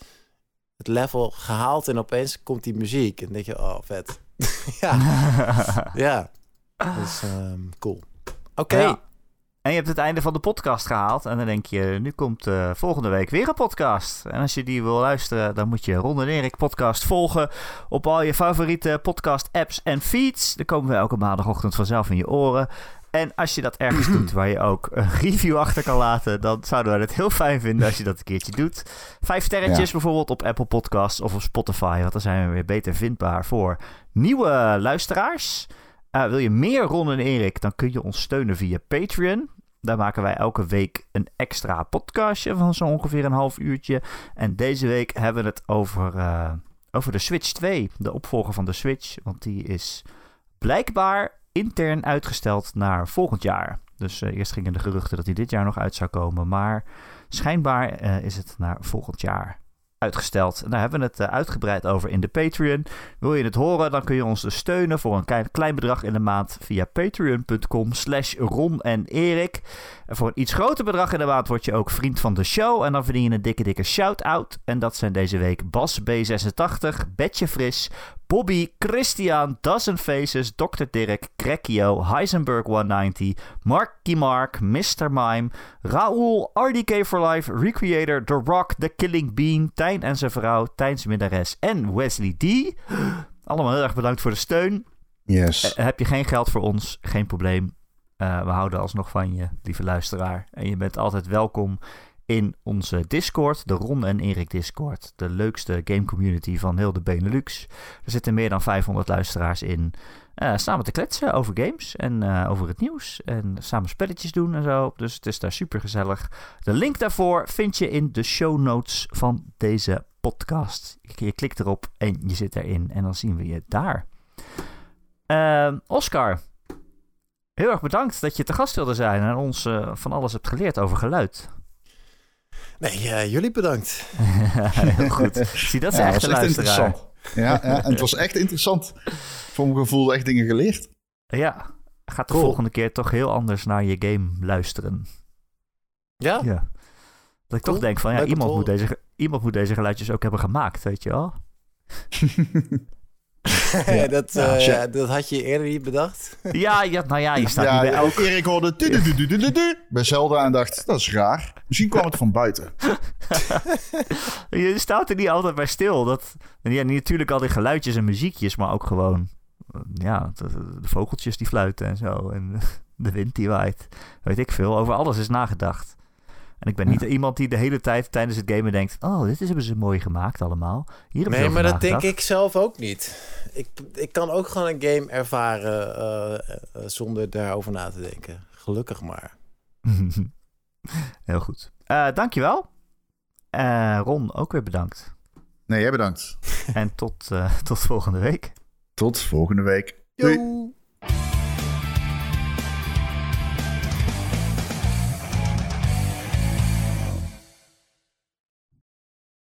het level gehaald en opeens komt die muziek. En dan denk je, oh, vet. ja, ja. Dus ehm, cool. Oké. Ja. En je hebt het einde van de podcast gehaald. En dan denk je, nu komt eh, volgende week weer een podcast. En als je die wil luisteren, dan moet je Ron en Erik podcast volgen. Op al je favoriete podcast apps en feeds. Dan komen we elke maandagochtend vanzelf in je oren. En als je dat ergens doet waar je ook een review achter kan laten, dan zouden we het heel fijn vinden als je dat een keertje doet. Vijf sterretjes Ja. bijvoorbeeld op Apple Podcasts of op Spotify, want dan zijn we weer beter vindbaar voor nieuwe luisteraars. Uh, wil je meer Ron en Erik, dan kun je ons steunen via Patreon. Daar maken wij elke week een extra podcastje van zo ongeveer een half uurtje. En deze week hebben we het over, uh, over de Switch 2, de opvolger van de Switch. Want die is blijkbaar intern uitgesteld naar volgend jaar. Dus uh, eerst gingen de geruchten dat hij dit jaar nog uit zou komen. Maar schijnbaar is het naar volgend jaar uitgesteld. En daar hebben we het uh, uitgebreid over in de Patreon. Wil je het horen, dan kun je ons dus steunen voor een klein, klein bedrag in de maand via patreon.com slash Ron en Erik. En voor een iets groter bedrag in de maand word je ook vriend van de show. En dan verdien je een dikke dikke shout-out. En dat zijn deze week Bas B86, Betje Fris, Bobby, Christian, Dozen Faces, Dr. Dirk, Crackio, Heisenberg 190, Marky Mark, Mr. Mime, Raoul, RDK for Life, Recreator, The Rock, The Killing Bean, Tijn en zijn vrouw, Tijns Minnares en Wesley D. Allemaal heel erg bedankt voor de steun. Yes. Uh, heb je geen geld voor ons? Geen probleem. Uh, we houden alsnog van je, lieve luisteraar. En je bent altijd welkom in onze Discord, de Ron en Erik Discord. De leukste game community van heel de Benelux. Er zitten meer dan 500 luisteraars in. Uh, samen te kletsen over games en uh, over het nieuws. En samen spelletjes doen en zo. Dus het is daar super gezellig. De link daarvoor vind je in de show notes van deze podcast. Je klikt erop en je zit erin. En dan zien we je daar. Uh, Oscar, heel erg bedankt dat je te gast wilde zijn en ons uh, van alles hebt geleerd over geluid. Nee, uh, jullie bedankt. heel goed. Zie, dat is ja, echt, was echt interessant. Ja, ja, en het was echt interessant. Voor mijn gevoel echt dingen geleerd. Ja, gaat de cool. volgende keer toch heel anders naar je game luisteren. Ja? Ja. Dat ik cool. toch denk van, ja, iemand moet, deze, iemand moet deze geluidjes ook hebben gemaakt, weet je wel? ja. dat, uh, ja, dat had je eerder niet bedacht. ja, ja, nou ja, je staat ja, niet bij elk... Erik hoorde du -du -du -du -du -du bij Zelda en dacht, dat is raar. Misschien kwam het van buiten. je staat er niet altijd bij stil. Dat, ja, natuurlijk al die geluidjes en muziekjes, maar ook gewoon... Ja, de, de vogeltjes die fluiten en zo. En de wind die waait. Weet ik veel. Over alles is nagedacht. En ik ben niet ja. iemand die de hele tijd tijdens het gamen denkt... Oh, dit hebben ze mooi gemaakt allemaal. Hier nee, maar dat denk ik zelf ook niet. Ik, ik kan ook gewoon een game ervaren uh, uh, zonder daarover na te denken. Gelukkig maar. Heel goed. Uh, dankjewel. Ron, ook weer bedankt. Nee, jij bedankt. en tot, tot volgende week. Tot volgende week. Doei.